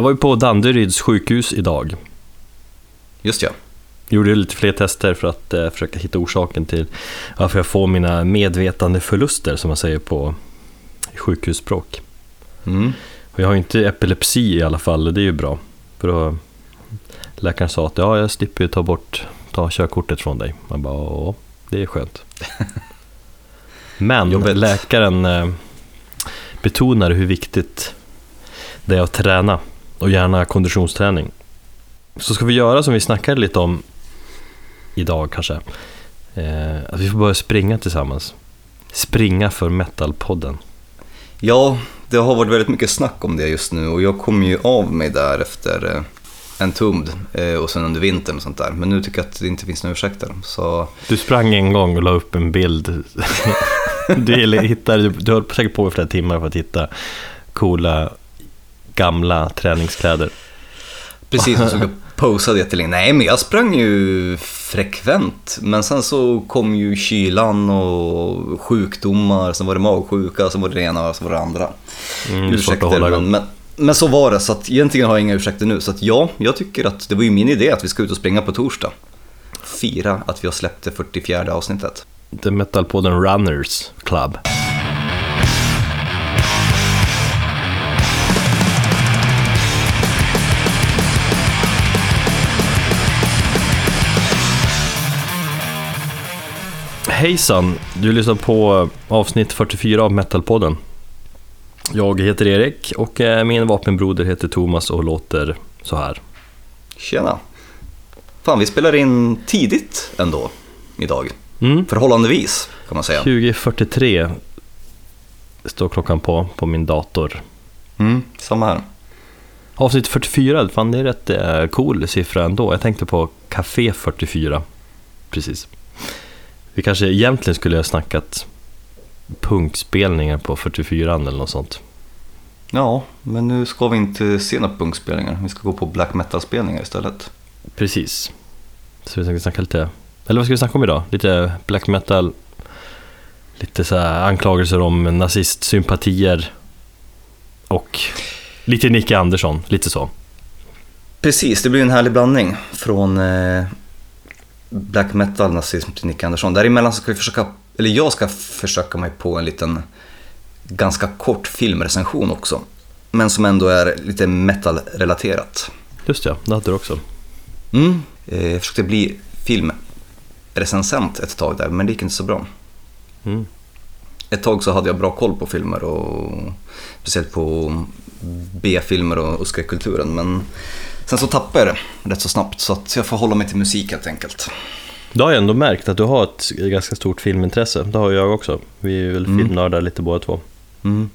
Jag var ju på Danderyds sjukhus idag. Just ja. Gjorde lite fler tester för att eh, försöka hitta orsaken till varför jag får mina medvetandeförluster som man säger på sjukhusspråk. Mm. Och jag har ju inte epilepsi i alla fall, det är ju bra. För då, läkaren sa att ja, jag slipper ta bort ta körkortet från dig. Man bara, ja, det är skönt. Men Jobbigt. läkaren eh, betonar hur viktigt det är att träna och gärna konditionsträning. Så ska vi göra som vi snackade lite om idag kanske. Eh, att vi får börja springa tillsammans. Springa för metalpodden. Ja, det har varit väldigt mycket snack om det just nu och jag kom ju av mig där efter eh, en tumd eh, och sen under vintern och sånt där. Men nu tycker jag att det inte finns några ursäkter. Så Du sprang en gång och la upp en bild. Du, hittade, du höll säkert på i flera timmar för att hitta coola gamla träningskläder. precis som jag posade jättelänge. Nej, men jag sprang ju frekvent. Men sen så kom ju kylan och sjukdomar, sen var det magsjuka, sen var det det ena och sen var det det andra. Mm, hålla men, men, men så var det, så att egentligen har jag inga ursäkter nu. Så att ja, jag tycker att det var ju min idé att vi ska ut och springa på torsdag. Fira att vi har släppt det 44 avsnittet. The Metalpodden Runners Club. Hejsan! Du lyssnar på avsnitt 44 av Metalpodden. Jag heter Erik och eh, min vapenbroder heter Thomas och låter så här. Tjena! Fan, vi spelar in tidigt ändå idag. Mm. Förhållandevis, kan man säga. 2043 står klockan på, på min dator. Mm, samma här. Avsnitt 44, fan det är rätt eh, cool siffra ändå. Jag tänkte på Café 44. Precis. Vi kanske egentligen skulle ha snackat punkspelningar på 44 eller något sånt. Ja, men nu ska vi inte se några punkspelningar. Vi ska gå på black metal-spelningar istället. Precis. Så vi tänkte snacka lite, eller vad ska vi snacka om idag? Lite black metal, lite så här anklagelser om nazistsympatier och lite Nicke Andersson, lite så. Precis, det blir en härlig blandning från eh, black metal, nazism till Nick Andersson. Däremellan ska vi försöka, eller jag ska försöka mig på en liten ganska kort filmrecension också. Men som ändå är lite metal-relaterat. Just ja, det hade du också. Mm. Eh, jag försökte bli filmrecensent ett tag där, men det gick inte så bra. Mm. Ett tag så hade jag bra koll på filmer och speciellt på B-filmer och, och skräckkulturen. Men sen så tappade jag det rätt så snabbt så att jag får hålla mig till musik helt enkelt. Du har ju ändå märkt att du har ett ganska stort filmintresse. Det har ju jag också. Vi är väl Mm. filmnördar lite båda två. Mm.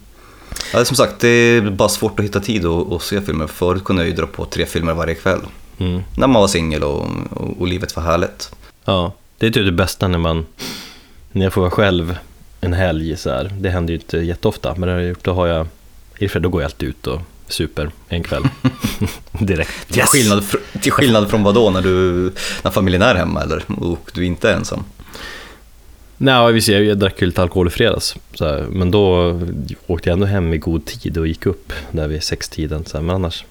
Ja, som sagt, det är bara svårt att hitta tid att, se filmer. Förut kunde jag ju dra på tre filmer varje kväll. Mm. När man var singel och, och, och livet var härligt. Ja, det är typ det bästa när man när jag får vara själv en helg så här. Det händer ju inte jätteofta, men det har jag gjort, då har jag då går jag alltid ut och super en kväll. Direkt. Till, skillnad, till skillnad från vad då när, du, när familjen är hemma eller och du inte är ensam. Nej, visst, jag, jag drack ju lite alkohol i fredags. Så här, men då åkte jag ändå hem i god tid och gick upp där vid sextiden. Så här, men annars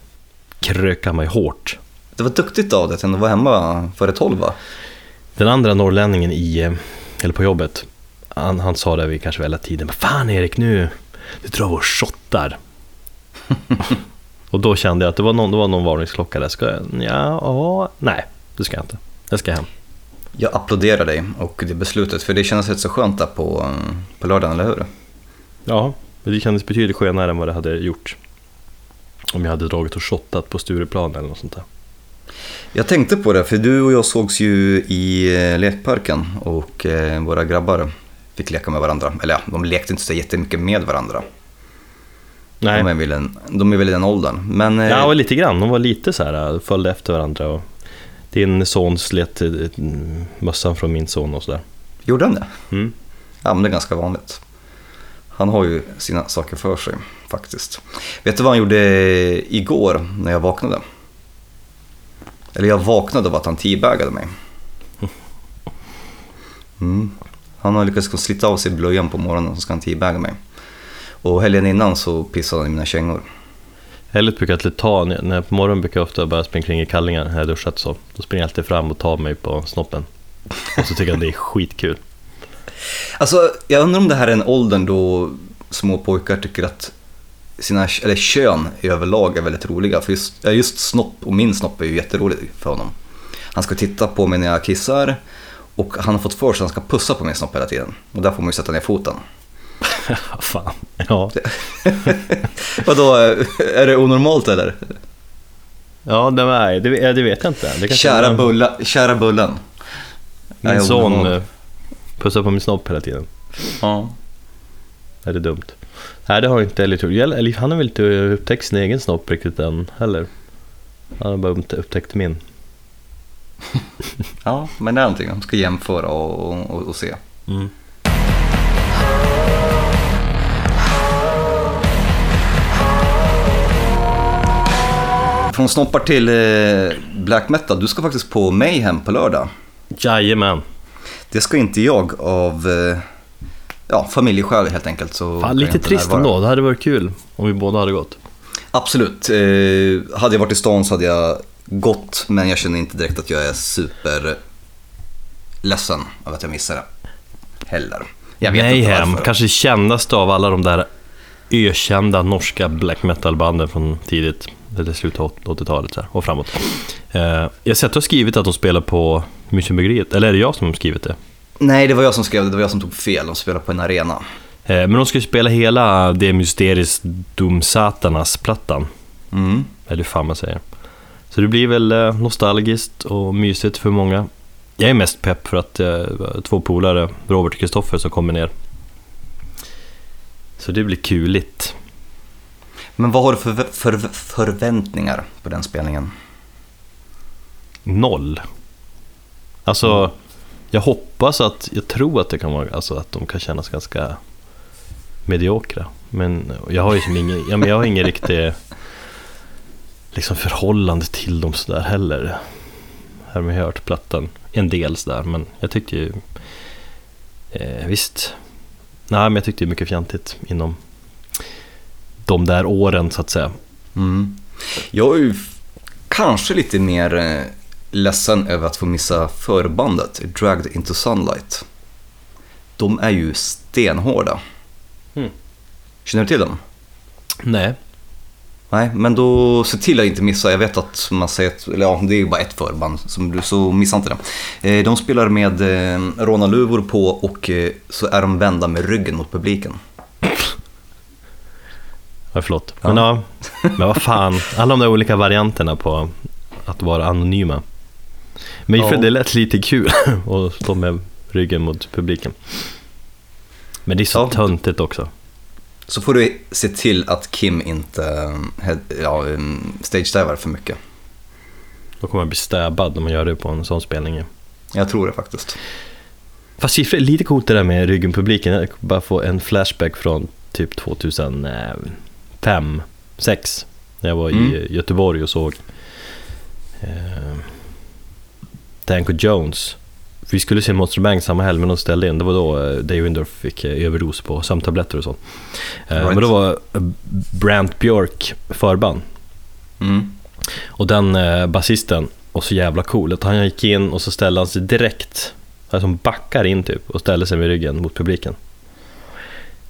krökar man ju hårt. Det var duktigt av dig att ändå vara hemma före tolv va? Den andra norrlänningen i, eh, eller på jobbet, han, han sa det vid kanske väl tiden, men fan Erik nu, du drar och shottar. och då kände jag att det var någon, det var någon varningsklocka där. Ska jag, ja, ja, nej, det ska jag inte. Jag ska hem. Jag applåderar dig och det beslutet för det kändes rätt så skönt där på, på lördagen, eller hur? Ja, det kändes betydligt skönare än vad det hade gjort. Om jag hade dragit och shottat på Stureplan eller något sånt där. Jag tänkte på det, för du och jag sågs ju i eh, lekparken och eh, våra grabbar fick leka med varandra. Eller ja, de lekte inte så jättemycket med varandra. Nej, De är väl, en, de är väl i den åldern. Men eh, ja, och lite grann. De var lite så här, följde efter varandra. Och din son slet eh, mössan från min son och sådär. gjorde han det? Mm. Ja, men det är ganska vanligt. Han har ju sina saker för sig faktiskt. Vet du vad han gjorde igår när jag vaknade? Eller jag vaknade av att han teabagade mig. Mm. Han har lyckats slita av sig blöjan på morgonen så ska han teabaga mig. Och helgen innan så pissade han i mina kängor. Helget brukar jag alltid ta, när jag på morgonen brukar jag ofta bara springa kring i kallingar när jag duschat så. Då springer jag alltid fram och tar mig på snoppen. Och så tycker jag det är skitkul. Alltså, jag undrar om det här är en åldern då små pojkar tycker att sina, eller kön i överlag är väldigt roliga. För just, just snopp, och min snopp är ju jätterolig för honom. Han ska titta på mig när jag kissar och han har fått för sig att han ska pussa på min snopp hela tiden. Och där får man ju sätta ner foten. Fan. Ja. Vadå, är det onormalt eller? Ja, det, är, det, det vet jag inte. Det Kära, är- bulla, kära Bullen. Min Nej, son eh, pussar på min snopp hela tiden. Ja. Är det dumt? Nej, det har inte Elliot gjort. Han har väl inte upptäckt sin egen snopp riktigt än heller. Han har bara upptä- upptäckt min. ja, men det är någonting. De ska jämföra och, och, och se. Mm. Från snoppar till eh, black metal. Du ska faktiskt på Mayhem på lördag. Jajamän. Det ska inte jag av eh, ja, familjeskäl helt enkelt. Så Fan, lite trist närvara. ändå. Det hade varit kul om vi båda hade gått. Absolut. Eh, hade jag varit i stan så hade jag gått, men jag känner inte direkt att jag är super ledsen över att jag missade det. Heller. Jag vet inte Mayhem, varför. kanske kändaste av alla de där ökända norska black metal-banden från tidigt, eller slutet av 80-talet så här, och framåt. Eh, jag har sett att du har skrivit att de spelar på Münchenbryggeriet, eller är det jag som har skrivit det? Nej, det var jag som skrev det. Det var jag som tog fel. De spelar på en arena. Eh, men de ska ju spela hela Det Mysteris Dum Satanas-plattan, Mm. eller hur fan man säger. Så det blir väl eh, nostalgiskt och mysigt för många. Jag är mest pepp för att två polare, Robert och Kristoffer, som kommer ner. Så det blir kuligt. Men vad har du för, för förväntningar på den spelningen? Noll. Alltså, jag hoppas att, jag tror att det kan vara, alltså att de kan kännas ganska mediokra. Men jag har ju som ingen, ja, men jag har ingen riktig liksom förhållande till dem sådär heller. Här har man hört plattan en del sådär, men jag tyckte ju eh, visst. Nej, men jag tyckte är mycket fjantigt inom de där åren så att säga. Mm. Jag är ju kanske lite mer eh, ledsen över att få missa förbandet, Dragged Into Sunlight. De är ju stenhårda. Mm. Känner du till dem? Nej. Nej, men då se till att inte missa. Jag vet att man säger att, eller ja, det är ju bara ett förband, som du, så missa inte det. Eh, De spelar med eh, rånarluvor på och så är de vända med ryggen mot publiken. Ja, förlåt. Men ja, men vad fan. Alla de där olika varianterna på att vara anonyma. Men Ja. för det lät lite kul att stå med ryggen mot publiken. Men det är så Ja. töntigt också. Så får du se till att Kim inte eh, ja, eh, stage-divar för mycket. Då kommer man bli stäbbad om man gör det på en sån spelning. Jag tror det faktiskt. Fast siffror är lite coolt det där med ryggen publiken. Jag bara få en flashback från typ 2005, 6 När jag var Mm. i Göteborg och såg eh, Danko Jones. Vi skulle se Monster Bang samma helg men de ställde in. Det var då eh, Dave Windorf fick eh, överdos på sömntabletter och så. Eh, Right. Men då var Brant Björk förband. Mm. Och den eh, basisten var så jävla cool att han gick in och så ställde han sig direkt, alltså backar in typ och ställde sig med ryggen mot publiken.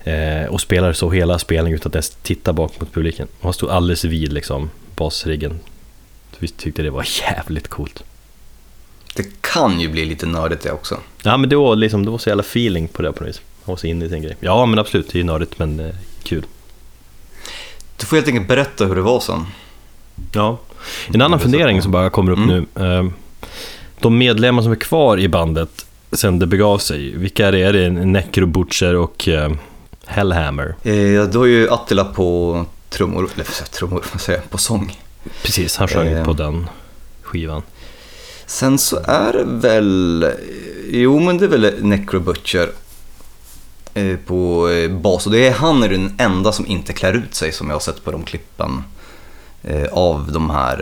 Eh, och spelade så hela spelningen utan att ens titta bak mot publiken. Han stod alldeles vid liksom basriggen. Så vi tyckte det var jävligt coolt. Det kan ju bli lite nördigt det också. Ja men det var liksom, det var så jävla feeling på det på något vis. Han var så inne i sin grej. Ja men absolut, det är ju nördigt men eh, kul. Du får helt enkelt berätta hur det var sen. Ja. En annan fundering som bara kommer upp Mm. nu. Eh, De medlemmar som är kvar i bandet sen det begav sig, vilka är det? Är det Necro Butcher och eh, Hellhammer? Eh, då är ju Attila på trummor, eller trummor, vad säger på sång. Precis, han sjöng Eh. på den skivan. Sen så är det väl, jo men det är väl Necro Butcher eh, på eh, bas. Och det är han är den enda som inte klär ut sig som jag har sett på de klippen eh, av, de här,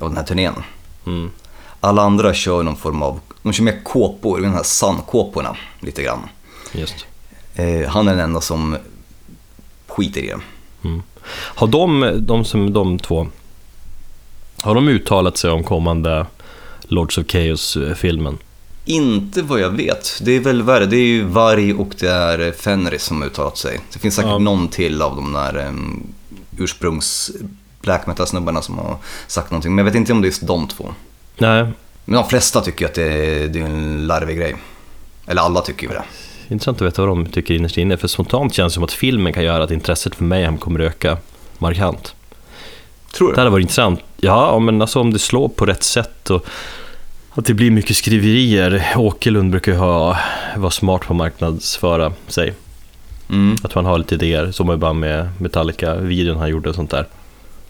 av den här turnén. Mm. Alla andra kör någon form av, de kör med kåpor, de här sandkåporna lite grann. Just. Eh, han är den enda som skiter i det. Mm. Har de, de, som, de två, har de uttalat sig om kommande Lords of Chaos-filmen? Inte vad jag vet. Det är väl värre. Det är ju Varg och det är Fenris som har uttalat sig. Det finns säkert Ja. någon till av de där um, ursprungs black metal-snubbarna som har sagt någonting. Men jag vet inte om det är just de två. Nej, Men de flesta tycker att det är, det är en larvig grej. Eller alla tycker ju det. Intressant att veta vad de tycker innerst inne. För spontant känns det som att filmen kan göra att intresset för Mayhem kommer öka markant. Tror Det du? hade varit intressant. Ja, men alltså om det slår på rätt sätt och att det blir mycket skriverier. Åkerlund brukar ju ha, vara smart på att marknadsföra sig. Mm. Att man har lite idéer, som bara med Metallica-videon han gjorde och sånt där.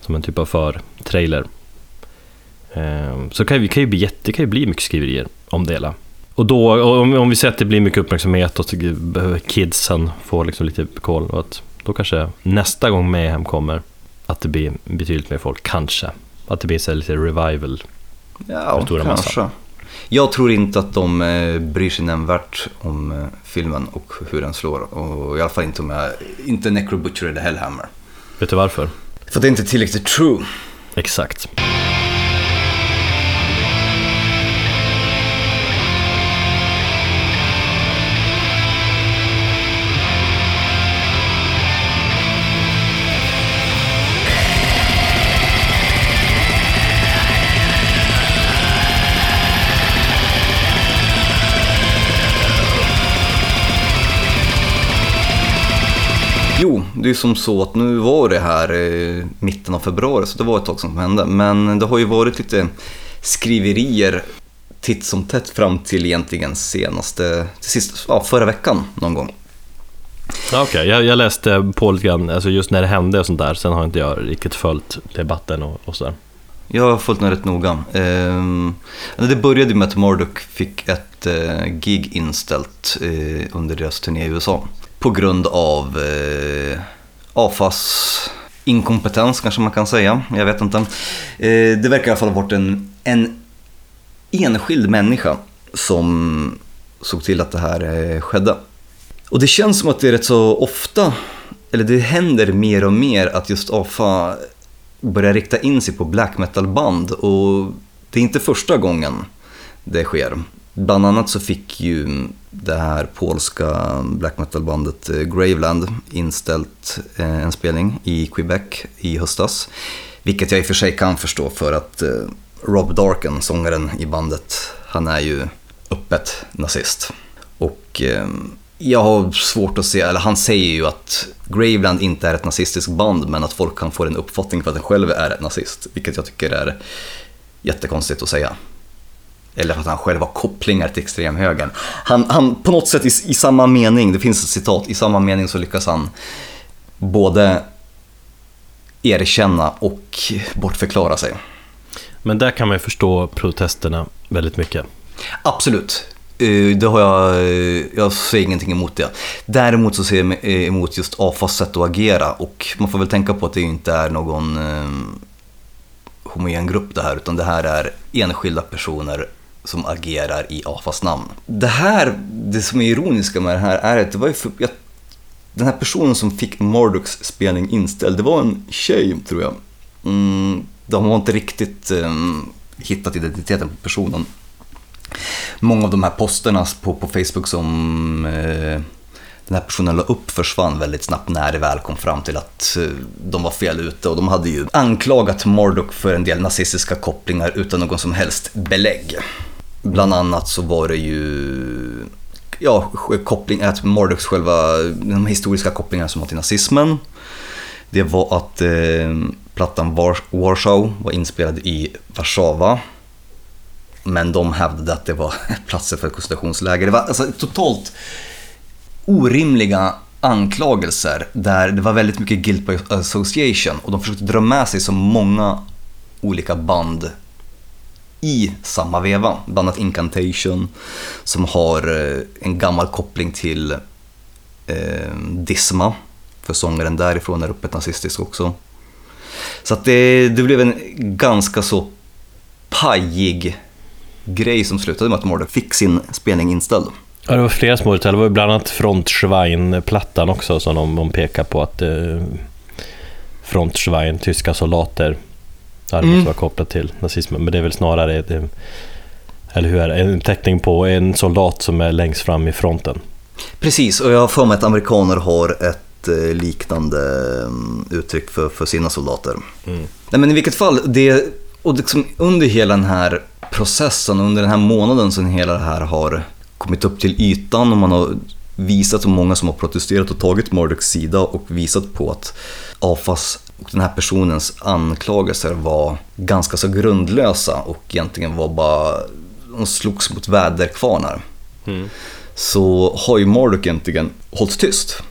Som en typ av för-trailer. Ehm, Så kan, vi kan ju bli det kan ju bli mycket skriverier om det hela. Och då, och om, om vi säger att det blir mycket uppmärksamhet och kidsen få liksom lite koll. Och att då kanske nästa gång Mayhem kommer, att det blir betydligt mer folk, kanske. Att det blir så lite revival. Ja, kanske. Jag tror inte att de eh, bryr sig nämnvärt om eh, filmen och hur den slår. Och i alla fall inte om jag, inte Necro Butcher eller Hellhammer. Vet du varför? För det är inte tillräckligt true. Exakt. Det är som så att nu var det här eh, mitten av februari, så det var ett tag som hände. Men det har ju varit lite skriverier titt som tätt fram till egentligen senaste, till sist, ja, förra veckan någon gång. Okej, jag, jag läste på lite grann, alltså just när det hände och sånt där. Sen har inte jag riktigt följt debatten och, och sådär. Jag har följt den rätt noga. Ehm, det började med att Marduk fick ett eh, gig inställt eh, under deras turné i USA. På grund av eh, AFAs inkompetens kanske man kan säga. Jag vet inte. Eh, det verkar i alla fall ha varit en, en enskild människa som såg till att det här eh, skedde. Och det känns som att det är rätt så ofta, eller det händer mer och mer att just AFA börjar rikta in sig på black metal-band och det är inte första gången det sker. Bland annat så fick ju det här polska black metal-bandet eh, Graveland inställt eh, en spelning i Quebec i höstas. Vilket jag i och för sig kan förstå för att eh, Rob Darken, sångaren i bandet, han är ju öppet nazist. Och jag har svårt att se, eller han säger ju att Graveland inte är ett nazistiskt band men att folk kan få en uppfattning för att den själv är ett nazist. Vilket jag tycker är jättekonstigt att säga. Eller för att han själv har kopplingar till extremhögern. Han, han på något sätt i, i samma mening, det finns ett citat, i samma mening så lyckas han både erkänna och bortförklara sig. Men där kan man ju förstå protesterna väldigt mycket. Absolut. Eh, Det har jag, eh, jag säger ingenting emot det. Däremot så ser jag eh, emot just AFAs sätt att agera och man får väl tänka på att det inte är någon homogen grupp det här utan det här är enskilda personer som agerar i AFAs namn. Det här, det som är ironiska med det här är att det var ju för, jag, den här personen som fick Marduks spelning inställd, det var en tjej tror jag. Mm, de har inte riktigt eh, hittat identiteten på personen många av de här posterna på, på Facebook som eh, den här personen la upp försvann väldigt snabbt när det väl kom fram till att eh, de var fel ute och de hade ju anklagat Mordok för en del nazistiska kopplingar utan någon som helst belägg. Bland annat så var det ju ja, koppling, att Marduks själva, de historiska kopplingarna som var till nazismen. Det var att eh, plattan Wars- Warsaw var inspelad i Warszawa men de hävdade att det var platser för koncentrationsläger. Det var alltså totalt orimliga anklagelser där det var väldigt mycket guilt by association och de försökte dra med sig så många olika band i samma veva. Bland annat Incantation som har eh, en gammal koppling till eh, Disma för sångaren därifrån är öppet nazistisk också. Så att det, det blev en ganska så pajig grej som slutade med att Mordor fick sin spelning inställd. Ja, det var flera små detaljer. Det var bland annat Frontschwein-plattan också som de, de pekar på att eh, Frontschwein, tyska soldater. Det Mm. måste vara kopplat till nazismen, men det är väl snarare det, eller hur är det? en teckning på en soldat som är längst fram i fronten. Precis, och jag har för mig att amerikaner har ett eh, liknande mm, uttryck för, för sina soldater. Mm. Nej men i vilket fall, det, och liksom under hela den här processen, under den här månaden som hela det här har kommit upp till ytan och man har visat så många som har protesterat och tagit Murdochs sida och visat på att AFAS och den här personens anklagelser var ganska så grundlösa och egentligen var bara, de slogs mot väderkvarnar så har ju Marduk egentligen hållit tyst.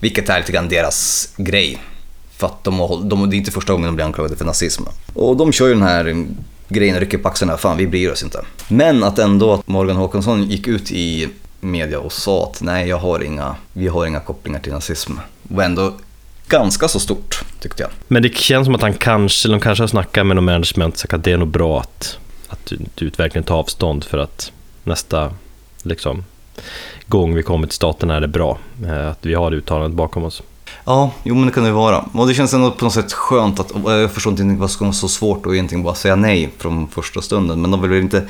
Vilket är lite grann deras grej. För att de har, de, det är inte första gången de blir anklagade för nazism. Och de kör ju den här grejen och rycker på axlarna, fan vi bryr oss inte. Men att ändå att Morgan Håkansson gick ut i media och sa att nej, jag har inga, vi har inga kopplingar till nazism. var ändå ganska så stort, tyckte jag. Men det känns som att han kanske, de kanske har snackat med någon management och sagt att det är nog bra att, att du, du verkligen tar avstånd för att nästa liksom, gång vi kommer till staterna är det bra. eh, Att vi har uttalandet bakom oss. Ja, jo men det kan det vara. Och det känns ändå på något sätt skönt att, jag förstår inte vad som är så svårt att egentligen bara säga nej från första stunden. Men de vill väl inte,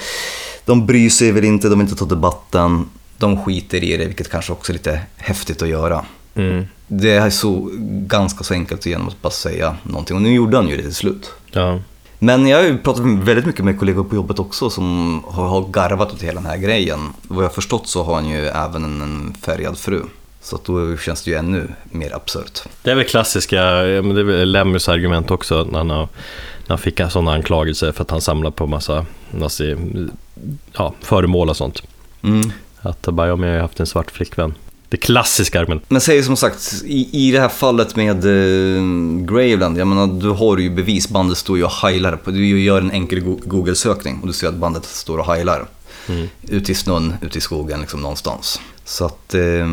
de bryr sig väl inte, de vill inte ta debatten, de skiter i det, vilket kanske också är lite häftigt att göra. Mm. Det är så ganska så enkelt genom att bara säga någonting. Och nu gjorde han ju det till slut. Ja. Men jag har ju pratat väldigt mycket med kollegor på jobbet också som har garvat åt hela den här grejen. Vad jag förstått så har han ju även en- färgad fru. Så då känns det ju ännu mer absurt. Det är väl klassiska, men det är väl Lemmys argument också, när han, när han fick en sån anklagelse för att han samlar på massa nazi, ja, föremål och sånt. Mm. Att bara, ja, men jag har haft en svart flickvän. Det klassiska argumentet. Men säg som sagt, i, i det här fallet med eh, Graveland, jag menar du har ju bevis, bandet står ju och heilar på, du gör en enkel go- Google-sökning och du ser att bandet står och heilar. Mm. Ute i snön, ute i skogen liksom någonstans. Så att eh,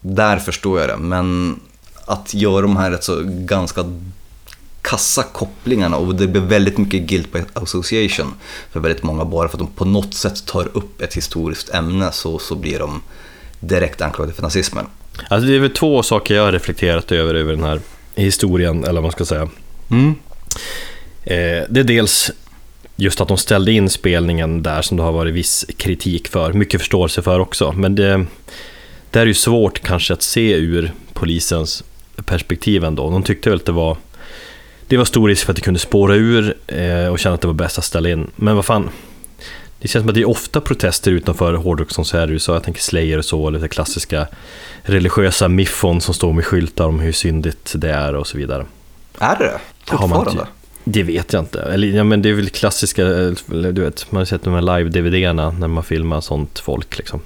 där förstår jag det, men att göra de här rätt så ganska kassa kopplingarna och det blir väldigt mycket guilt by association för väldigt många bara för att de på något sätt tar upp ett historiskt ämne så, så blir de direkt anklagade för nazismen. Alltså det är väl två saker jag har reflekterat över, över den här historien, eller vad man ska säga. Mm. Eh, det är dels just att de ställde in spelningen där som det har varit viss kritik för, mycket förståelse för också. Men det, det är ju svårt kanske att se ur polisens perspektiv ändå. De tyckte väl att det var, det var stor risk för att det kunde spåra ur eh, och känna att det var bäst att ställa in. Men vad fan, det känns som att det är ofta protester utanför hårdrockskonserter i USA. Jag tänker Slayer och så, lite klassiska religiösa miffon som står med skyltar om hur syndigt det är och så vidare. Är det det? Fortfarande? Det vet jag inte. Eller, ja, men det är väl klassiska, eller du vet, man har sett de här live-DVD-erna när man filmar sånt folk liksom.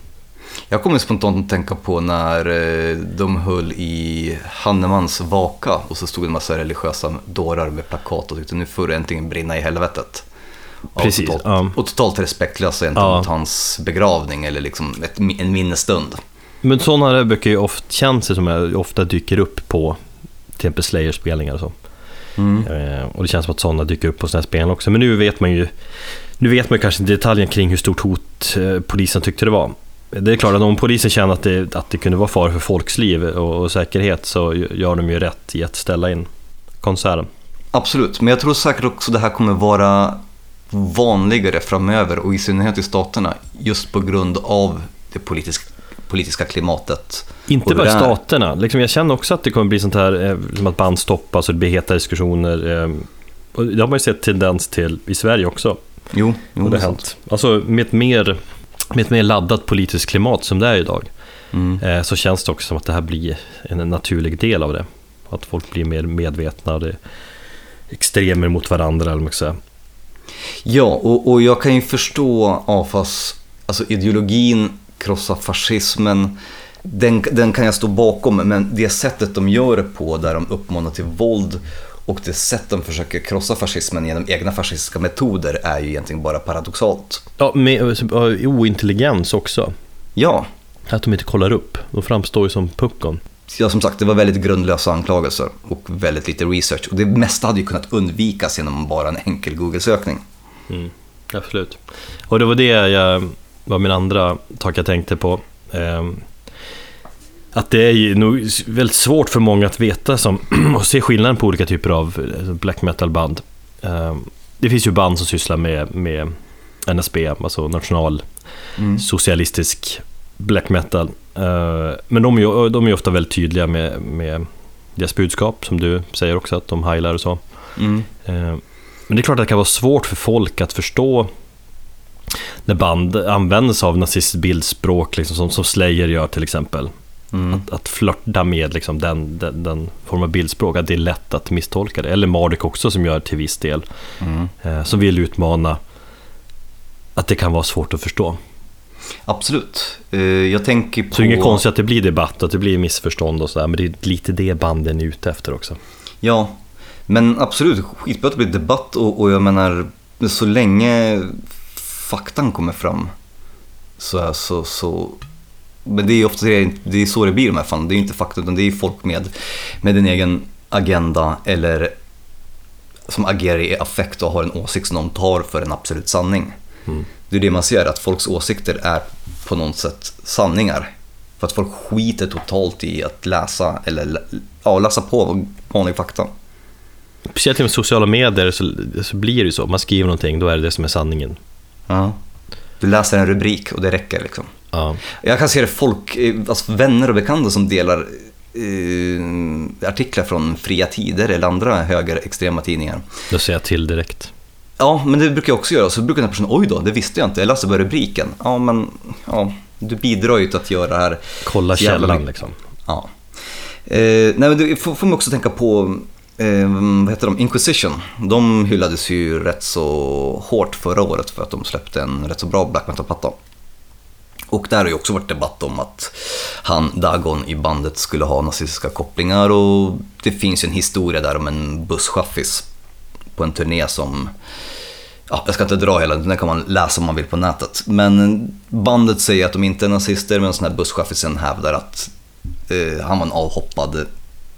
Jag kommer spontant att tänka på när eh, de höll i Hannemans vaka och så stod en massa religiösa dårar med plakat och tyckte nu får det äntligen brinna i helvetet. Och Precis, totalt, ja. och totalt respektlösa gentemot Ja. hans begravning eller liksom ett, en minnesstund. Men sådana där brukar ju ofta, känns det som ofta dyker upp på till exempel Slayer-spelningar och så. Eh, och det känns som att sådana dyker upp på sådana här spelningar också. Men nu vet man ju, nu vet man kanske detaljen kring hur stort hot eh, polisen tyckte det var. Det är klart att om polisen känner att det, att det kunde vara fara för folks liv och, och säkerhet så gör de ju rätt i att ställa in konserten. Absolut, men jag tror säkert också det här kommer vara vanligare framöver och i synnerhet i staterna just på grund av det politisk, politiska klimatet. Inte Och bara det staterna. Liksom jag känner också att det kommer bli sånt här, eh, som att band stoppas och det blir heta diskussioner. eh, Och det har man ju sett tendens till i Sverige också. Jo, jo Och det det har hänt. Alltså med ett, mer, med ett mer laddat politiskt klimat som det är idag. Mm. eh, Så känns det också som att det här blir en naturlig del av det. Att folk blir mer medvetna. Det är extremer mot varandra eller vad man ska säga. Ja, och, och jag kan ju förstå AFAs, alltså ideologin, krossa fascismen, den, den kan jag stå bakom, men det sättet de gör det på, där de uppmanar till våld och det sätt de försöker krossa fascismen genom egna fascistiska metoder är ju egentligen bara paradoxalt. Ja, med och ointelligens också. Ja, Att de inte kollar upp. De framstår ju som puckon. ja, som sagt, det var väldigt grundlösa anklagelser och väldigt lite research. Och det mesta hade ju kunnat undvikas genom bara en enkel Google-sökning. Mm, absolut. Och det var det jag, var min andra tak jag tänkte på. Ehm, att det är nog väldigt svårt för många att veta som, och se skillnaden på olika typer av eh, black metal-band. Eh, det finns ju band som sysslar med, med NSB, alltså nationalsocialistisk mm. black metal. Eh, men de är, de är ofta väldigt tydliga med, med deras budskap, som du säger också, att de heilar och så. Mm. Men det är klart att det kan vara svårt för folk att förstå när band använder sig av nazistiskt bildspråk, liksom, som, som Slayer gör till exempel. Mm. Att, att flörta med liksom, den, den, den form av bildspråk, att det är lätt att misstolka det. Eller Marduk också som gör det till viss del. Mm. Eh, som vill utmana att det kan vara svårt att förstå. Absolut. Eh, jag tänker på... Så det är inget konstigt att det blir debatt, att det blir missförstånd och sådär. Men det är lite det banden är ute efter också. Ja, men absolut. Skitbra att det blir debatt och, och jag menar så länge faktan kommer fram så, så, så men det är ofta det, det är så det blir de här fallen. Det är inte fakta utan det är folk med, med en egen agenda eller som agerar i affekt och har en åsikt som de tar för en absolut sanning. Mm. Det är det man ser, att folks åsikter är på något sätt sanningar. För att folk skiter totalt i att läsa eller ja, läsa på vanlig fakta. Speciellt med sociala medier så, så blir det ju så. Man skriver någonting, då är det det som är sanningen. Ja. Du läser en rubrik och det räcker liksom. Ja. Jag kan se det folk, eh, alltså vänner och bekanta som delar eh, artiklar från Fria Tider eller andra högerextrema tidningar. Då säger jag till direkt. Ja, men det brukar jag också göra. Så brukar den personen, oj då, det visste jag inte, jag läste bara rubriken. Ja, men ja, du bidrar ju till att göra det här. Kolla källan liksom. Ja. Eh, nej, men det får, får man också tänka på eh, vad heter de? Inquisition. De hyllades ju rätt så hårt förra året för att de släppte en rätt så bra black metal-platta. Och där har ju också varit debatt om att han, Dagon, i bandet skulle ha nazistiska kopplingar och det finns ju en historia där om en busschaffis på en turné som Ja, jag ska inte dra hela, den kan man läsa om man vill på nätet. Men bandet säger att de inte är nazister, men sån här busschaffisen hävdar att eh, han var en avhoppad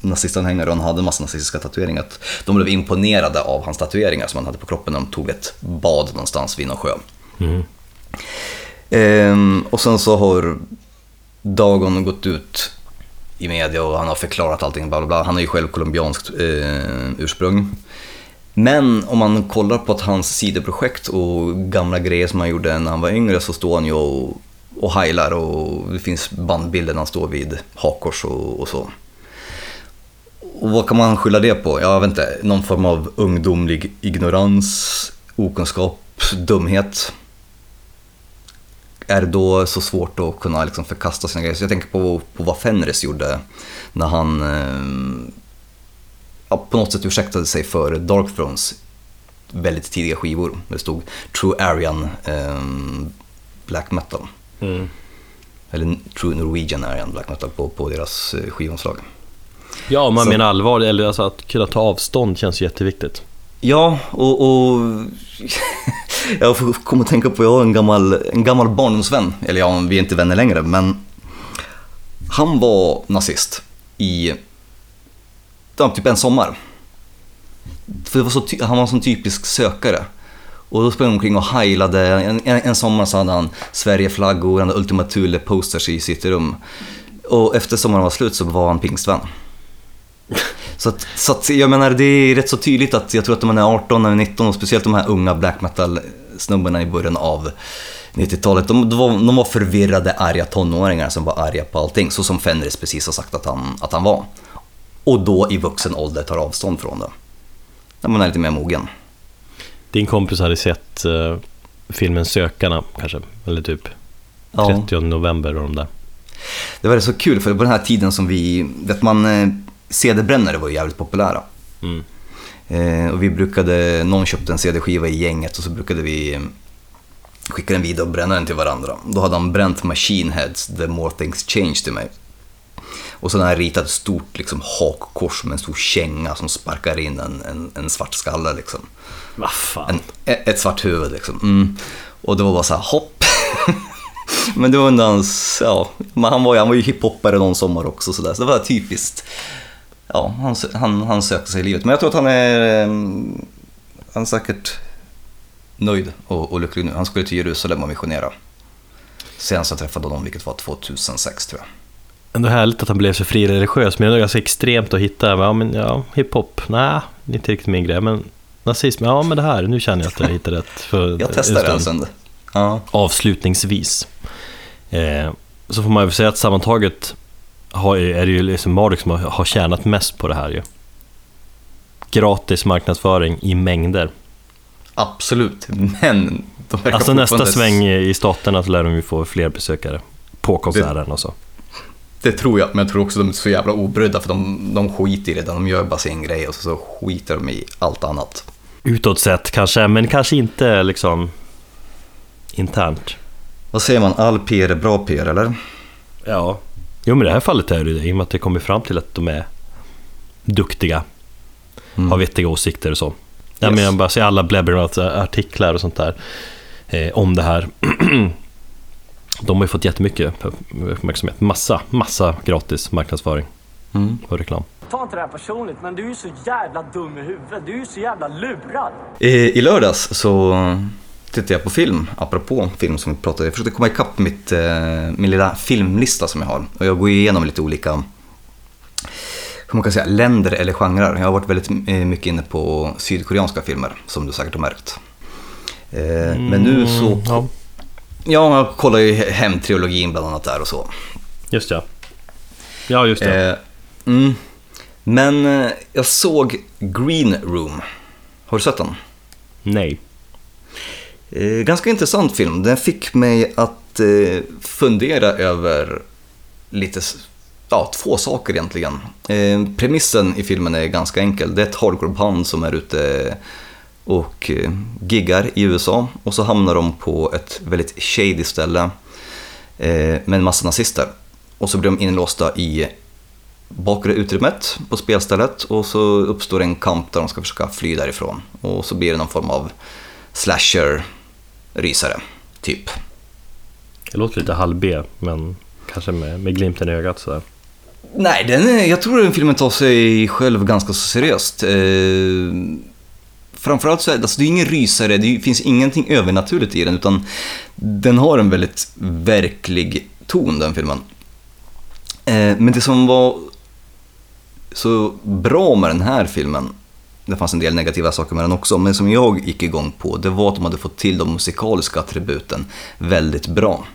nazistanhängare och han hade en massa nazistiska tatueringar. Att de blev imponerade av hans tatueringar som han hade på kroppen när de tog ett bad någonstans vid någon sjö. Mm. Ehm, och sen så har Dagon gått ut i media och han har förklarat allting. Bla bla bla. Han är ju själv colombianskt eh, ursprung. Men om man kollar på hans sidoprojekt och gamla grejer som han gjorde när han var yngre så står han ju och, och heilar och det finns bandbilder när han står vid hakkors och, och så. Och vad kan man skylla det på? Jag vet inte, någon form av ungdomlig ignorans, okunskap, dumhet. Är det då så svårt att kunna liksom förkasta sina grejer? Så jag tänker på, på vad Fenris gjorde när han eh, ja, på något sätt ursäktade sig för Dark Thrones väldigt tidiga skivor. Det stod True Aryan eh, Black Metal. Mm. Eller True Norwegian Aryan Black Metal på, på deras eh, skivomslag. Ja, om man så. menar allvar, eller alltså att kunna ta avstånd känns jätteviktigt. Ja, och, och jag kommer att tänka på, jag har en gammal, en gammal barndomsvän, eller ja, vi är inte vänner längre, men han var nazist i typ en sommar. För var så, han var en sån typisk sökare. Och då sprang han omkring och heilade. En, en, en sommar så hade han Sverigeflaggor, han hade Ultima Thule-posters i sitt rum. Och efter sommaren var slut så var han pingstvän. Så, att, så att, jag menar, det är rätt så tydligt att jag tror att man är 18 eller 19 och speciellt de här unga black metal-snubbarna i början av 90-talet, de, de, var, de var förvirrade, arga tonåringar som var arga på allting, så som Fenris precis har sagt att han, att han var. Och då i vuxen ålder tar avstånd från det. När man är lite mer mogen. Din kompis hade sett uh, filmen Sökarna kanske, eller typ 30 ja. november och de där. Det var så kul för på den här tiden som vi, vet man, eh, CD-brännare var ju jävligt populära. Mm. Eh, och vi brukade, någon köpte en CD-skiva i gänget och så brukade vi skicka den vidare och bränna den till varandra. Då hade han bränt Machine Heads, The More Things Change till mig. Och så hade han ritat ett stort liksom, hakkors med en stor känga som sparkar in en, en, en svart skalle. Liksom. En, ett svart huvud liksom. Mm. Och det var bara så här, hopp. Men det var under hans, ja, han var, han var ju hiphoppare någon sommar också så, där. så det var typiskt ja, han, han, han söker sig i livet. Men jag tror att han är, eh, han är säkert nöjd och, och lycklig nu. Han skulle till Jerusalem och missionera. Senast jag träffade honom, vilket var 2006 tror jag. Ändå härligt att han blev så frireligiös, men det är ganska extremt att hitta, ja men ja, hiphop, nej, inte riktigt min grej, men nazism, ja men det här, nu känner jag att jag hittar rätt. För Jag testar det en stund. Ja. Avslutningsvis, eh, så får man ju säga att sammantaget har, är det ju liksom Marduk som har, har tjänat mest på det här ju. Gratis marknadsföring i mängder. Absolut, men Alltså nästa sväng i staterna så lär de ju få fler besökare på konserten och så. Det tror jag, men jag tror också de är så jävla obrydda för de, de skiter i det. De gör bara sin grej och så, så skiter de i allt annat. Utåt sett kanske, men kanske inte liksom internt. Vad säger man, all PR är bra PR eller? Ja. Jo men i det här fallet är det det, i och med att det kommer fram till att de är duktiga, Mm. har vettiga åsikter och så. Jag Yes. menar bara se alla Blabbermouth-artiklar och sånt där eh, om det här. De har ju fått jättemycket uppmärksamhet. Massa, massa gratis marknadsföring Mm. och reklam. Ta inte det här personligt, men du är så jävla dum i huvudet. Du är så jävla lurad. I, I lördags så tittade jag på film, apropå film som vi pratade Jag försökte komma ikapp mitt, eh, min lilla filmlista som jag har. Och jag går igenom lite olika hur man kan säga, länder eller genrer. Jag har varit väldigt eh, mycket inne på sydkoreanska filmer, som du säkert har märkt. Eh, Men nu så... Mm, ja, Ja, jag kollar ju hem-trilogin bland annat där och så. just ja. Ja, just det. Mm. Men jag såg Green Room. Har du sett den? Nej. Eh, ganska intressant film. Den fick mig att eh, fundera över lite, ja, två saker egentligen. Eh, premissen i filmen är ganska enkel. Det är ett hardcore-band som är ute och eh, giggar i USA och så hamnar de på ett väldigt shady ställe eh, med en massa nazister. Och så blir de inlåsta i bakre utrymmet på spelstället och så uppstår en kamp där de ska försöka fly därifrån. Och så blir det någon form av slasher slasher-rysare, typ. Det låter lite halv-B, men kanske med, med glimten i ögat sådär. Nej, den jag tror den filmen tar sig själv ganska så seriöst. Eh, framförallt så är det, alltså det är ingen rysare, det finns ingenting övernaturligt i den, utan den har en väldigt verklig ton, den filmen. Eh, men det som var så bra med den här filmen, det fanns en del negativa saker med den också, men som jag gick igång på, det var att de hade fått till de musikaliska attributen väldigt bra.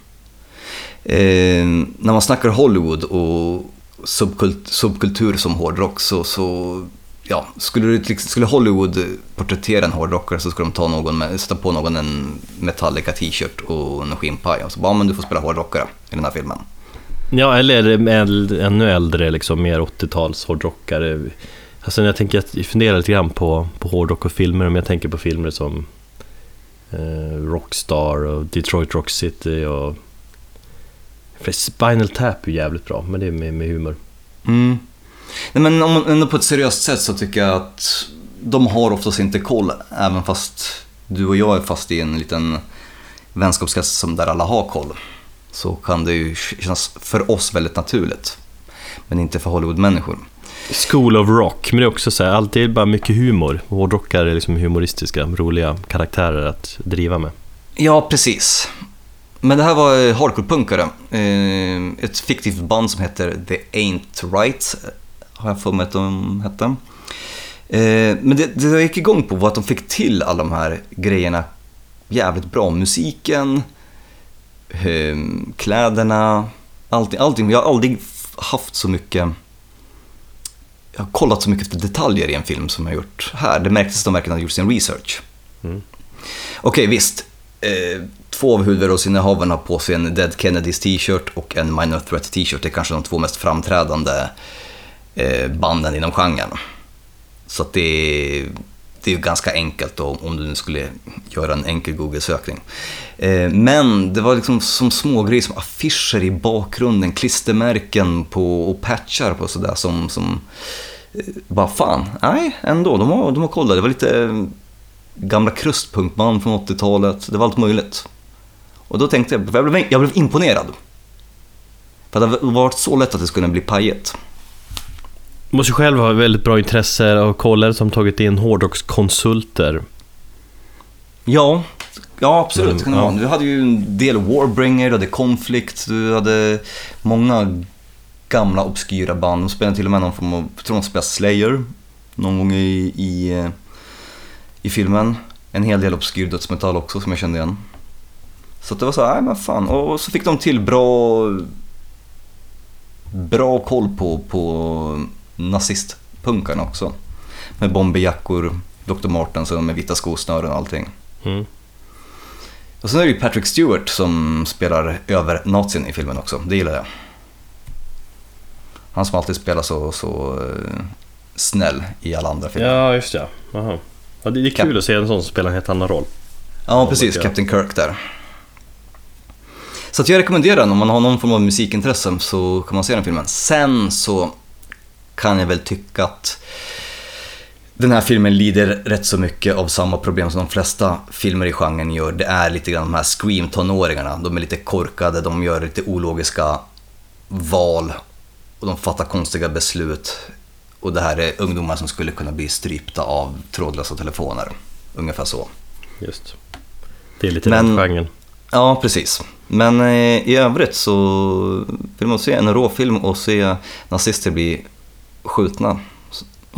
Eh, när man snackar Hollywood och subkult, subkultur som hårdrock så, så ja, skulle, du, skulle Hollywood porträttera en hårdrockare så skulle de ta någon med, sätta på någon en Metallica t-shirt och en skinnpaj och så bara, men du får spela hårdrockare i den här filmen. Ja, eller ännu äldre, liksom, mer 80-tals hårdrockare. Alltså när jag tänker, jag funderar lite grann på, på hårdrock och filmer, om jag tänker på filmer som eh, Rockstar och Detroit Rock City och Spinal Tap är jävligt bra, men det är med, med humor. Mm. Nej, men om man ändå på ett seriöst sätt så tycker jag att de har oftast inte koll, även fast du och jag är fast i en liten vänskapskrets som där alla har koll. Så kan det ju kännas för oss väldigt naturligt, men inte för Hollywood-människor. School of Rock, men det är också så här, alltid bara mycket humor. Hårdrockare är liksom humoristiska, roliga karaktärer att driva med. Ja, precis. Men det här var eh, hardcore-punkare. Eh, ett fiktivt band som heter The Ain't Right, har jag för mig att de hette. Eh, men det, det jag gick igång på var att de fick till alla de här grejerna jävligt bra. Musiken, kläderna, allting. allting. Jag har aldrig haft så mycket jag har kollat så mycket efter detaljer i en film som jag har gjort här. Det märktes att de verkligen har gjort sin research. Okej, visst. Eh, två av huvudrollsinnehavarna har på sig en Dead Kennedys t-shirt och en Minor Threat t-shirt. Det är kanske de två mest framträdande eh, banden inom genren. Så det, är- det är ju ganska enkelt då, om du nu skulle göra en enkel Google-sökning. Eh, men det var liksom som små grejer som affischer i bakgrunden, klistermärken på, och patchar på sådär som, som bara fan, nej ändå, de har, de har kollat. Det var lite eh, gamla krustpunkband från 80-talet, det var allt möjligt. Och då tänkte jag, jag blev, jag blev imponerad. För det hade varit så lätt att det skulle bli pajet. Måste själv ha väldigt bra intresse och kollare som tagit in hårdrockskonsulter. Ja, ja absolut. Det Ja. Du hade ju en del Warbringer, du hade Conflict, du hade många gamla obskyra band. De spelar till och med någon form av, jag tror de spelar Slayer någon gång i, i, eh, i filmen. En hel del obskyr dödsmetall också som jag kände igen. Så det var så här, nej men fan. Och så fick de till bra, bra koll på, på nazistpunkarna också. Med bomberjackor, Dr. Martens med vita skosnören och allting. Mm. Och sen är det ju Patrick Stewart som spelar över nazin i filmen också, det gillar jag. Han som alltid spelar så, så eh, snäll i alla andra filmer. Ja, just det. Aha. Ja, det är kul Cap- att se en sån som spelar en helt annan roll. Ja, precis. Captain Kirk där. Så att jag rekommenderar den om man har någon form av musikintresse så kan man se den filmen. Sen så kan jag väl tycka att den här filmen lider rätt så mycket av samma problem som de flesta filmer i genren gör. Det är lite grann de här Scream-tonåringarna. De är lite korkade, de gör lite ologiska val och de fattar konstiga beslut. Och det här är ungdomar som skulle kunna bli strypta av trådlösa telefoner. Ungefär så. Just. Det är lite Men- den genren. Ja, precis. Men eh, i övrigt så vill man se en råfilm och se nazister bli skjutna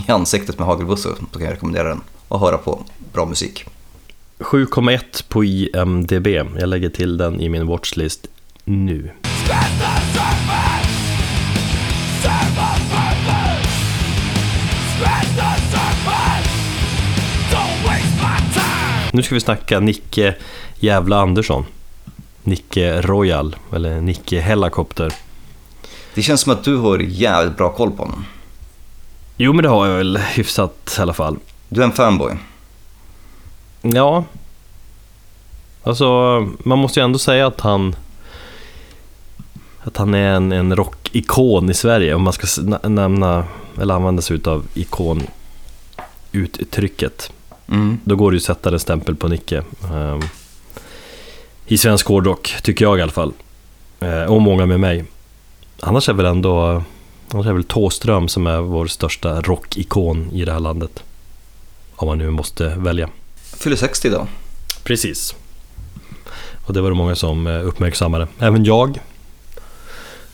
i ansiktet med hagelbussar så kan jag rekommendera den. Och höra på bra musik. 7,1 på IMDB. Jag lägger till den i min watchlist nu. Nu ska vi snacka Nicke Jävla Andersson. Nicke Royal, eller Nicke Helicopter. Det känns som att du har jävligt bra koll på honom. Jo, men det har jag väl hyfsat i alla fall. Du är en fanboy. Ja. Alltså, man måste ju ändå säga att han... Att han är en, en rockikon i Sverige, om man ska nämna, eller använda sig utav ikon-uttrycket. Mm. Då går det ju att sätta en stämpel på Nicke. ehm, I svensk hårdrock, tycker jag i alla fall. Eh, och många med mig. Annars är väl ändå... Annars är väl Thåström som är vår största rockikon i det här landet. Om man nu måste välja. Fyller 60 idag. Precis. Och det var det många som eh, uppmärksammade. Även jag.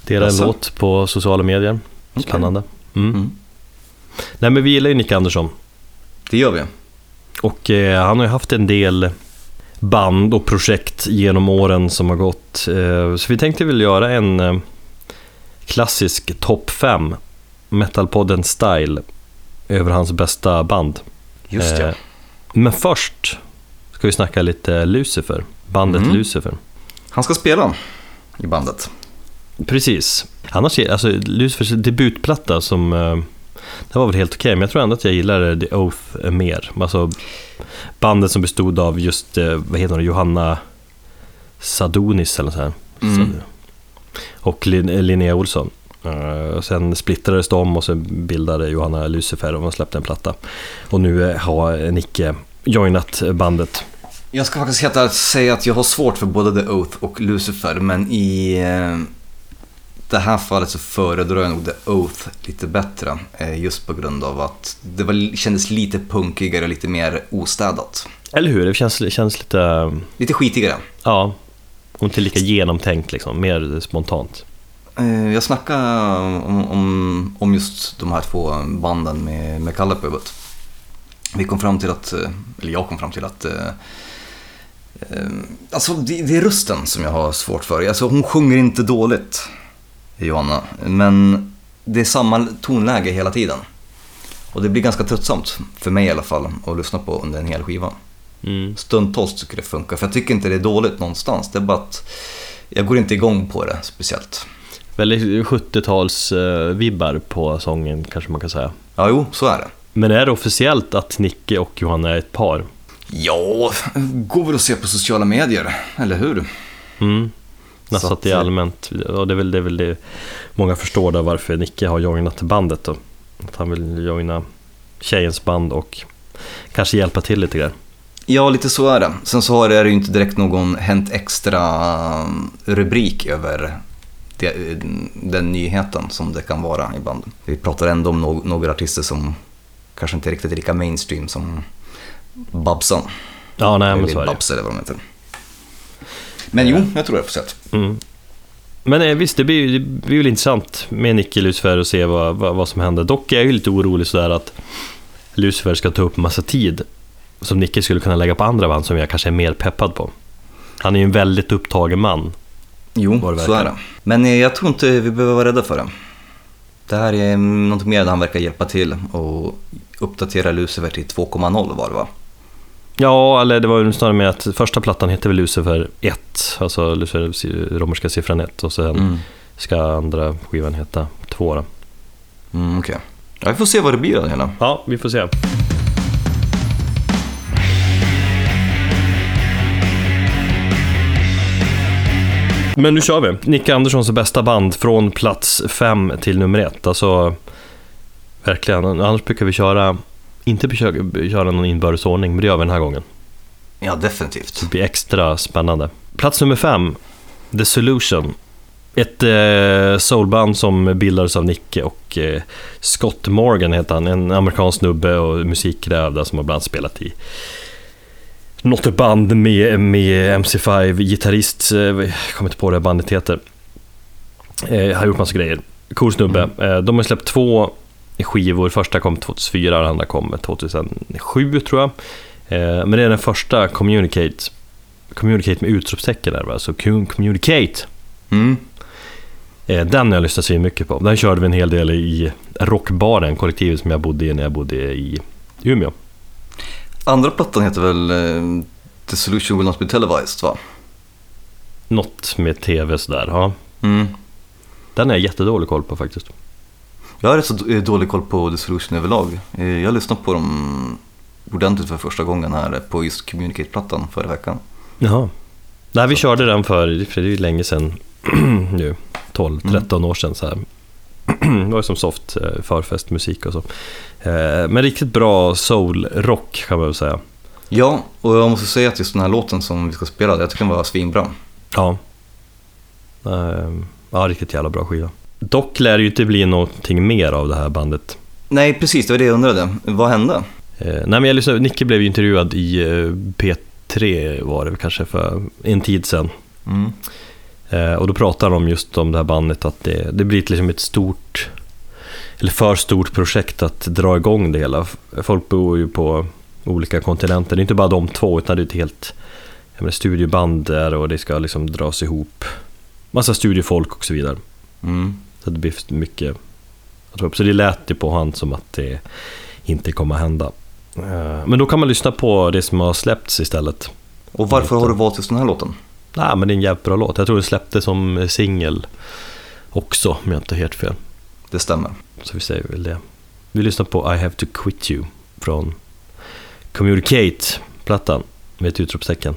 Delade en låt på sociala medier. Spännande. Mm. Mm. Nej men vi gillar ju Nick Andersson. Det gör vi. Och eh, han har ju haft en del band och projekt genom åren som har gått. Eh, så vi tänkte väl göra en eh, klassisk topp 5 Metalpodden Style över hans bästa band. Just det. Eh, Men först ska vi snacka lite Lucifer, bandet Mhm. Lucifer. Han ska spela i bandet. Precis. Annars, alltså Lucifers debutplatta som, det var väl helt okej, men jag tror ändå att jag gillade The Oath mer. Alltså bandet som bestod av just, eh, vad heter hon, Johanna Sadonis eller så här. Mm. Och Lin- Linnea Olsson. Eh, och sen splittrades de och så bildade Johanna Lucifer och de släppte en platta. Och nu eh, har Nicke joinat bandet. Jag ska faktiskt heta, säga att jag har svårt för både The Oath och Lucifer, men i eh, det här fallet så föredrar jag nog The Oath lite bättre. Eh, just på grund av att det var, kändes lite punkigare, lite mer ostädat. Eller hur? Det känns, känns lite, eh, Lite skitigare. ja, och inte lika genomtänkt liksom, mer spontant. Eh, jag snackade om, om, om just de här två banden med, med Kalle på jobbet. Vi kom fram till att, eh, eller jag kom fram till att eh, eh, Alltså det, det är rösten som jag har svårt för. Alltså hon sjunger inte dåligt, Johanna. Men det är samma tonläge hela tiden. Och det blir ganska tröttsamt, för mig i alla fall, att lyssna på under en hel skiva. Mm. Stundtals tycker det funkar, för jag tycker inte det är dåligt någonstans. Det är bara att jag går inte igång på det speciellt. Väldigt 70-tals-vibbar på sången kanske man kan säga. Ja, jo, så är det. Men är det officiellt att Nicke och Johanna är ett par? Ja, går väl att se på sociala medier, eller hur? Mm. Så Nästan att det är eh, allmänt. Och det är väl det, är väl det många förstår då varför Nicke har joinat bandet då. Att han vill joina tjejens band och kanske hjälpa till lite grann. Ja, lite så är det. Sen så har det ju inte direkt någon Hänt Extra-rubrik över det, den nyheten som det kan vara ibland. Vi pratar ändå om no- några artister som kanske inte riktigt är lika mainstream som Babsan. Ja, nej men så är det. Babs eller vad de heter. Men jo, jag tror är på sätt. Mm. Men eh, visst, det blir, det blir väl intressant med Nicke Lucifer och se vad, vad, vad som händer. Dock är jag ju lite orolig sådär att Lucifer ska ta upp massa tid som Nicke skulle kunna lägga på andra band som jag kanske är mer peppad på. Han är ju en väldigt upptagen man. Jo, så är det. Men eh, jag tror inte vi behöver vara rädda för det. Det här är något mer där han verkar hjälpa till och uppdatera Lucifer till 2.0 var det va? Ja, eller det var ju snarare med att första plattan hette väl Lucifer 1, alltså Lucifer, romerska siffran 1 och sen Mm. ska andra skivan heta 2 då. Mm, Okej. Ja, vi får se vad det blir av det hela. Ja, vi får se. Men nu kör vi. Nicke Anderssons bästa band från plats fem till nummer ett. Alltså, verkligen. Annars brukar vi köra, inte försöka köra någon inbördes ordning, men det gör vi den här gången. Ja, definitivt. Det blir extra spännande. Plats nummer fem, The Solution. Ett eh, soulband som bildades av Nicke och eh, Scott Morgan heter han, en amerikansk snubbe och musikräv som har bland annat spelat i något band med, med MC5, gitarrist, eh, jag kommer inte på det bandet heter. Eh, har gjort massa grejer. Cool snubbe. Eh, de har släppt två skivor, första kom 2004 och den andra kom 2007 tror jag. Eh, men det är den första Communicate. Communicate med utropstecken där, alltså Communicate. Mm. Eh, Den har jag lyssnat så mycket på. Den körde vi en hel del i rockbaren, kollektivet som jag bodde i när jag bodde i Umeå. Andra plattan heter väl eh, The Solution Will Not Be Televised va? Något med tv sådär, ja. Mm. Den är jag jättedålig koll på faktiskt. Jag har rätt så eh, dålig koll på The Solution överlag. Eh, Jag lyssnade på dem ordentligt för första gången här på just Communicate-plattan förra veckan. Jaha. Nej, vi körde den för, för det är ju länge sedan nu. 12-13 år sedan så här. Det var ju som soft eh, förfestmusik och så. Men riktigt bra soul-rock kan man väl säga. Ja, och jag måste säga att just den här låten som vi ska spela, jag tycker den var svinbra. Ja. Ja, riktigt jävla bra skiva. Dock lär det ju inte bli någonting mer av det här bandet. Nej, precis, det var det jag undrade. Vad hände? Eh, nej men jag lyssnade, Nicke blev ju intervjuad i eh, P3 var det kanske för en tid sedan. Mm. Eh, och då pratar de just om det här bandet att det, det blir liksom ett stort, eller för stort projekt att dra igång det hela. Folk bor ju på olika kontinenter, det är inte bara de två utan det är ett helt menar, studieband där och det ska liksom dras ihop. Massa studiefolk och så vidare. Mm. Så det blir mycket att upp. Så det lät ju på han som att det inte kommer att hända. Eh, Men då kan man lyssna på det som har släppts istället. Och varför har du valt just den här låten? Nej, men det är en jävligt bra låt. Jag tror den släpptes som singel också, om jag inte har helt fel. Det stämmer. Så vi säger väl det. Vi lyssnar på I have to quit you från Communicate-plattan med ett utropstecken.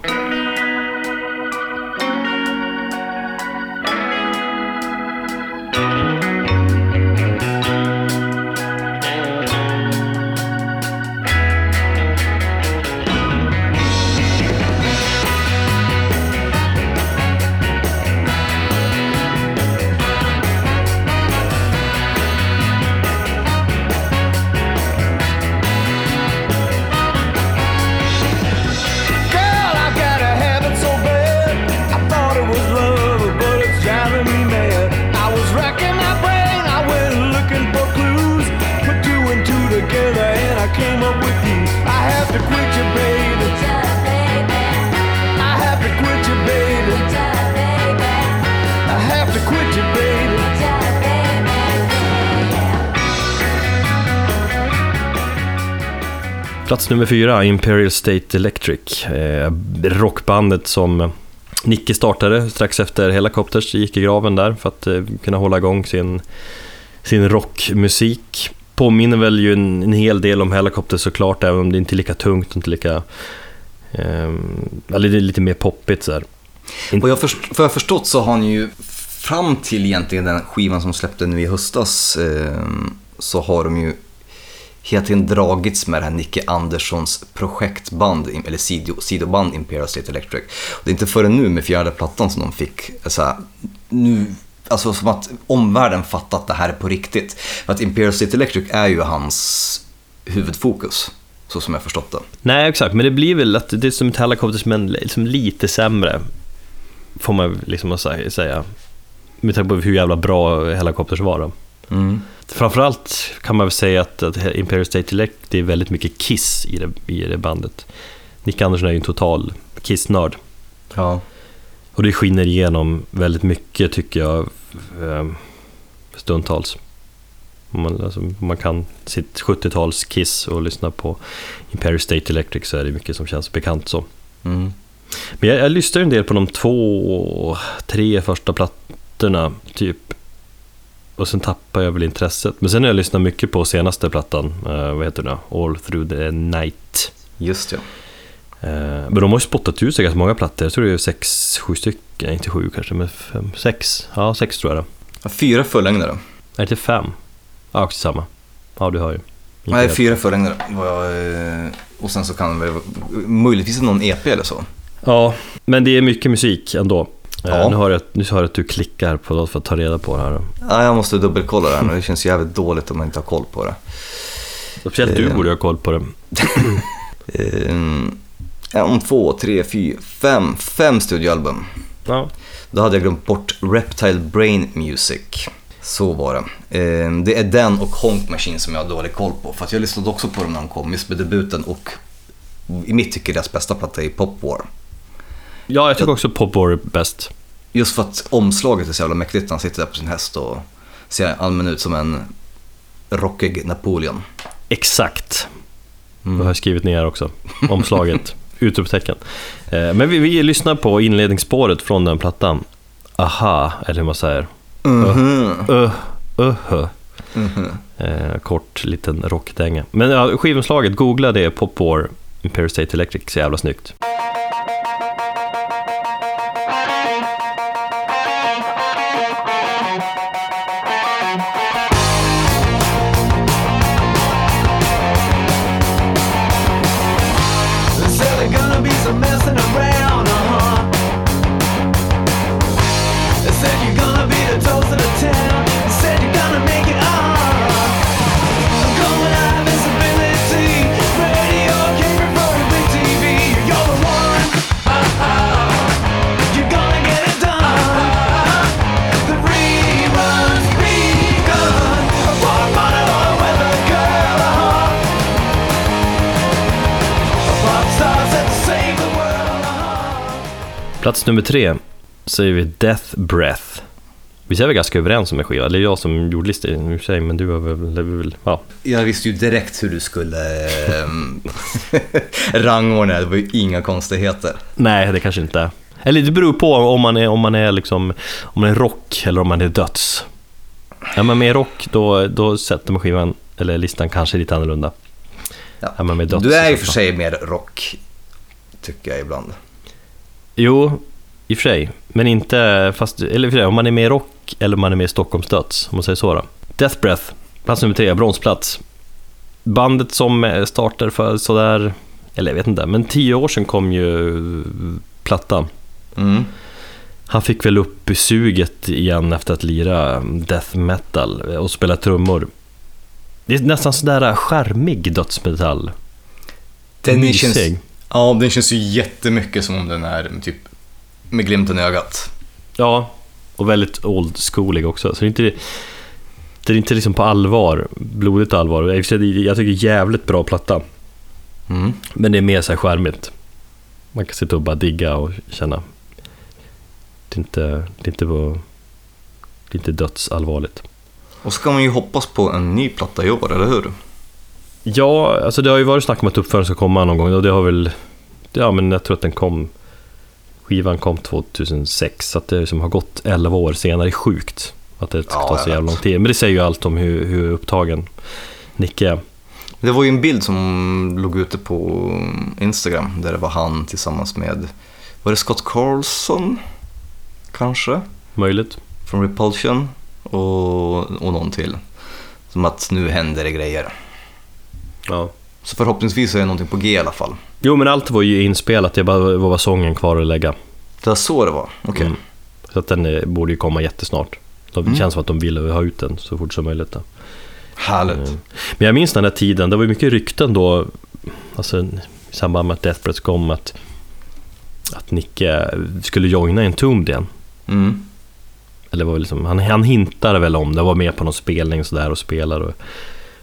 Plats nummer fyra, Imperial State Electric. Eh, rockbandet som Nicke startade strax efter Helicopters gick i graven där för att eh, kunna hålla igång sin, sin rockmusik. Påminner väl ju en, en hel del om Helicopters såklart, även om det inte är lika tungt och inte lika... Eh, eller det är lite mer poppigt sådär. Och jag först, för jag har förstått så har ni ju fram till egentligen den skivan som släppte nu i höstas eh, så har de ju hela tiden dragits med det här Nicke Anderssons projektband, eller sido, sidoband Imperial State Electric. Och det är inte förrän nu med fjärde plattan som de fick eh, så här, nu Alltså som att omvärlden fattat att det här är på riktigt. För att Imperial State Electric är ju hans huvudfokus, så som jag förstått det. Nej, exakt, men det blir väl att det är som ett men liksom lite sämre. Får man liksom att säga. med tanke på hur jävla bra Hellacopters var då. Mm. Framförallt kan man väl säga att, att Imperial State Electric, det är väldigt mycket Kiss i det, i det bandet. Nick Andersson är ju en total Kiss-nörd. Ja. Och det skiner igenom väldigt mycket tycker jag, eh, stundtals. Man, alltså, man kan sitt 70-tals Kiss och lyssna på Imperial State Electric så är det mycket som känns bekant så. Mm. Men jag, jag lyssnade en del på de två, tre första plattorna, typ. Och sen tappade jag väl intresset. Men sen har jag lyssnat mycket på senaste plattan, eh, vad heter den? All through the night. Just ja. Eh, men de har ju spottat ut sig ganska många plattor. Jag tror det är sex, sju stycken, inte sju kanske, men fem, sex. Ja, sex tror jag det Ja, Fyra fullängdare. är. det fem? Ja, också samma. Ja, du hör ju. Inte Nej, fyra fullängdare. eh, Och sen så kan det väl möjligtvis någon EP eller så. Ja, men det är mycket musik ändå. Eh, Ja. Nu, har jag, nu hör jag att du klickar på något för att ta reda på det här. Ja, jag måste dubbelkolla det här nu. Det känns jävligt dåligt om man inte har koll på det. Speciellt du Eh. borde ha koll på det. En, två, tre, fyra, fem, fem studioalbum. Ja. Då hade jag glömt bort Reptile Brain Music. Så var det. Det är den och Honk Machine som jag har dålig koll på. För att jag lyssnade också på dem när de kom, just med debuten och i mitt tycke deras bästa platta är Pop War. Ja, jag tycker också Pop War är bäst. Just för att omslaget är så jävla mäktigt han sitter där på sin häst och ser allmän ut som en rockig Napoleon. Exakt. Det har jag skrivit ner också. Omslaget. Utropstecken. Eh, Men vi, vi lyssnar på inledningsspåret från den plattan. Aha, eller hur man säger. Mhm. Uh, uh, eh, kort liten rockdänga. Men ja, skivomslaget, googla det, Pop War, Imperial State Electric, så jävla snyggt. Plats nummer tre säger vi Death Breath. Vi är väl ganska överens om en skiva, eller jag som gjorde listan i och för sig, men du har väl, väl ja. Jag visste ju direkt hur du skulle ähm, rangordna, det var ju inga konstigheter. Nej, det kanske inte är. Eller det beror på om man är, om man är, liksom, om man är rock eller om man är döds. Är man med rock, då, då sätter man skivan, eller listan kanske lite annorlunda. Ja. Är man med döds Du är i och för sig mer rock, tycker jag ibland. Jo, i och för sig. Men inte, fast, eller i och för sig, om man är med i rock eller om man är med i Stockholms döds, om man säger så då. Death Breath, plats nummer tre, bronsplats. Bandet som eh, startade för sådär, eller jag vet inte, men tio år sedan kom ju plattan. Mm. Han fick väl upp suget igen efter att lira death metal och spela trummor. Det är nästan sådär skärmig dödsmetall. Den Mysig. känns, ja, den känns ju jättemycket som om den är typ med glimten i ögat. Ja, och väldigt old schoolig också. Så det är inte, det är inte liksom på allvar, blodigt allvar. Jag tycker jävligt bra platta, Mm. men det är mer så här skärmigt. Man kan sitta och bara digga och känna. Det är inte, det är inte, på, det är inte dödsallvarligt. Och så kan man ju hoppas på en ny platta i år, eller hur? Ja, alltså det har ju varit snack om att uppföljaren ska komma någon gång och det har väl... Ja, men jag tror att den kom... Skivan kom 2006, så att det som har gått 11 år senare är sjukt. Att det ska Ja, ta så jävla lång tid. Men det säger ju allt om hur, hur upptagen Nicke är. Det var ju en bild som låg ute på Instagram där det var han tillsammans med, var det Scott Carlson? Kanske? Möjligt. Från Repulsion och, och någon till. Som att nu händer det grejer. Ja. Så förhoppningsvis är det någonting på G i alla fall. Jo, men allt var ju inspelat. Det bara var sången kvar att lägga. Det var så det var? Okej. Mm. Så att den eh, borde ju komma jättesnart. Det Mm. känns som att de ville ha ut den så fort som möjligt. Då. Härligt. Mm. Men jag minns den där tiden, det var ju mycket rykten då, alltså i samband med att Death Breath kom, att, att Nicke skulle joina Entombed igen. Mm. Eller var liksom, han, han hintade väl om det, var med på någon spelning sådär och spelade. Och,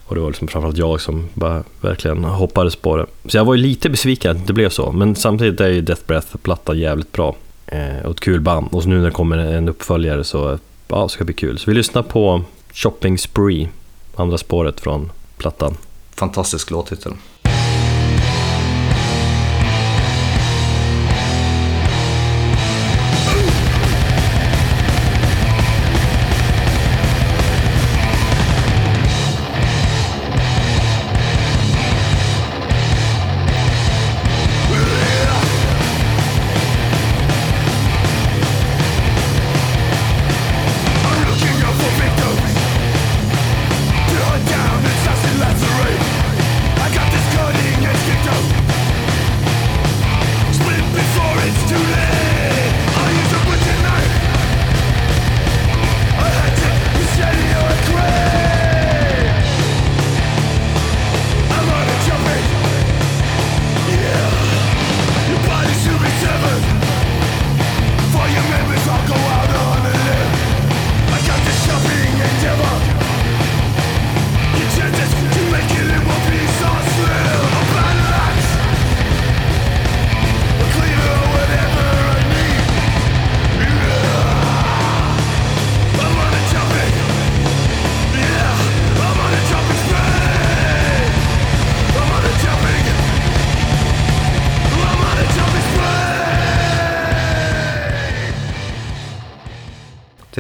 och det var liksom framförallt jag som bara verkligen hoppades på det. Så jag var ju lite besviken att det blev så, men samtidigt är ju Death Breath-plattan jävligt bra. Eh, och ett kul band. Och så nu när det kommer en uppföljare så ja, det bli kul. Så vi lyssnar på Shopping Spree, andra spåret från plattan. Fantastisk låttitel.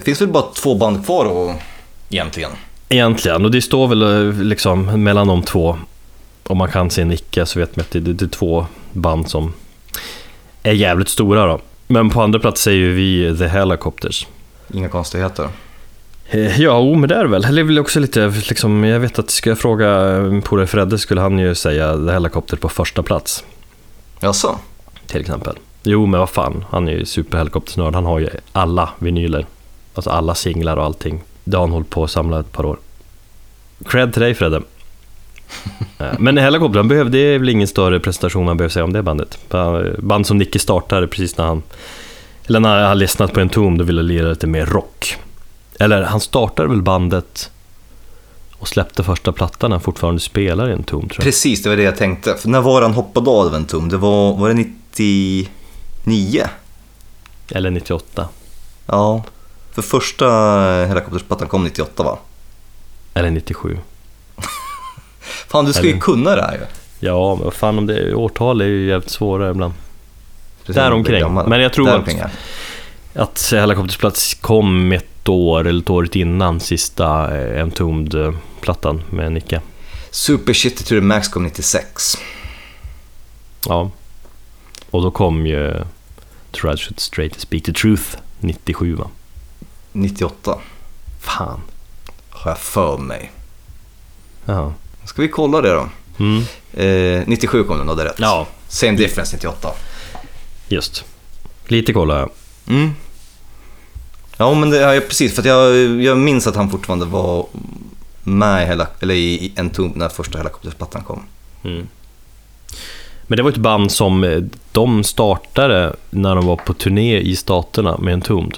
Finns väl bara två band kvar och, egentligen. Egentligen, och det står väl eh, liksom mellan de två. Om man kan se Nicke så vet man att det, det, det är två band som är jävligt stora då. Men på andra plats är ju vi The Helicopters. Inga konstigheter. Eh, Ja, o, men det är det väl. Eller också lite, liksom, jag vet att ska jag fråga min polare Fredde skulle han ju säga The Helicopter på första plats. Jaså? Till exempel. Jo, men vad fan, han är ju superhelikoptersnörd. Han har ju alla vinyler. Alltså alla singlar och allting. Det har han hållit på att samla ett par år. Cred till dig Fredde. Eh, Men Helikoptern behöver, det är väl ingen större presentation man behöver säga om det bandet. Band som Nicke startade precis när han, eller när han lyssnat på en tom, då ville lira lite mer rock. Eller han startade väl bandet och släppte första plattan när han fortfarande spelar i en tom tror jag. Precis, det var det jag tänkte. För när var han hoppade av en tum? Det var, var det 99? Eller 98. Ja. För första helikoptersplattan kom 98 va? Eller 97. Fan, du ska ju Eller- kunna det här ju. Ja, men vad fan om det årtal är ju jävligt svåra ibland. Däromkring. Men jag tror Däromkring, att- ja. Att Helikoptersplats kom ett år, eller ett år innan sista eh, Entombed-plattan med Nicke. Super Shitty to the Max kom 96. Ja. Och då kom ju shoot straight speak the truth 97 va? 98 Fan. har jag för mig. Ja. Ska vi kolla det då? Mm. Eh, 97 kom den, då, det är rätt. Ja, Same difference 98. just. Lite kolla jag. Mm. Ja, men det, ja, precis. För att jag, jag minns att han fortfarande var med i, hela, eller i, Entombed när första helikoptersplattan kom. Mm. Men det var ett band som eh, de startade när de var på turné i Staterna med Entombed.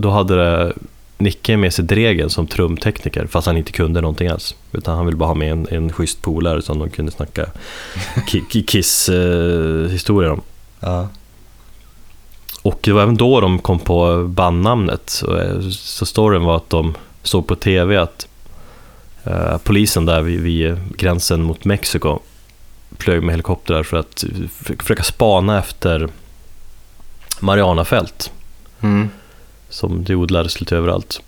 Då hade Nicke med sig Dregen som trumtekniker, fast han inte kunde någonting alls. Utan han ville bara ha med en, en schysst polare som de kunde snacka ki- ki- Kiss-historier om. Ja. Och det var även då de kom på bandnamnet. Så, eh, så storyn var att de såg på TV att eh, polisen där vid, vid gränsen mot Mexiko flög med helikoptrar för att försöka spana efter Marianafält Mm. Som det odlades lite överallt.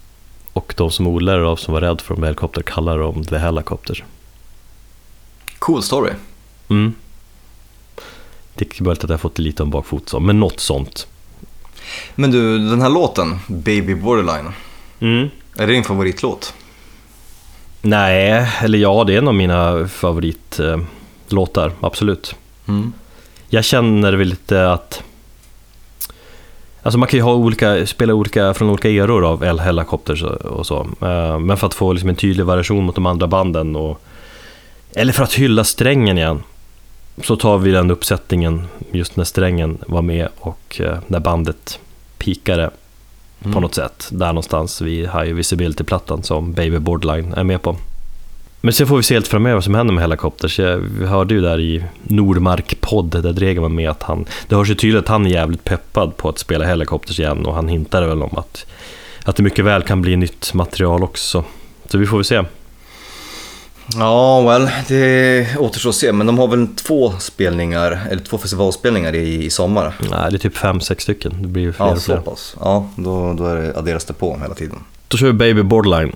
Och de som odlade av som var rädda för de helikopter kallade dem The Helicopters. Cool story. Mm. Det är möjligt att jag fått lite om bakfot, så, men något sånt. Men du, den här låten, Baby Borderline, Mm. är det din favoritlåt? Nej, eller ja, det är en av mina favoritlåtar, absolut. Mm. Jag känner väl lite att... Alltså man kan ju ha olika, spela olika, från olika eror av El Helicopters och, så. Eh, Men för att få liksom en tydlig variation mot de andra banden och... Eller för att hylla strängen igen. Så tar vi den uppsättningen just när strängen var med och eh, när bandet pikade. på något sätt. Där någonstans vid High Visibility-plattan som Baby Borderline är med på. Men sen får vi se helt framöver vad som händer med Helicopters. Jag- hörde ju där i Nordmark-podd där Dregen var med att han... Det hörs ju tydligt att han är jävligt peppad på att spela Helicopters igen och han hintade väl om att, att det mycket väl kan bli nytt material också. Så vi får väl se. Ja, well, det återstår att se. Men de har väl två spelningar, eller två festivalspelningar i, i sommar? Nej, det är typ fem, sex stycken. Det blir ju fler Ja, och fler. så pass. Ja, då, då är det, adderas det på hela tiden. Då kör vi Baby Borderline.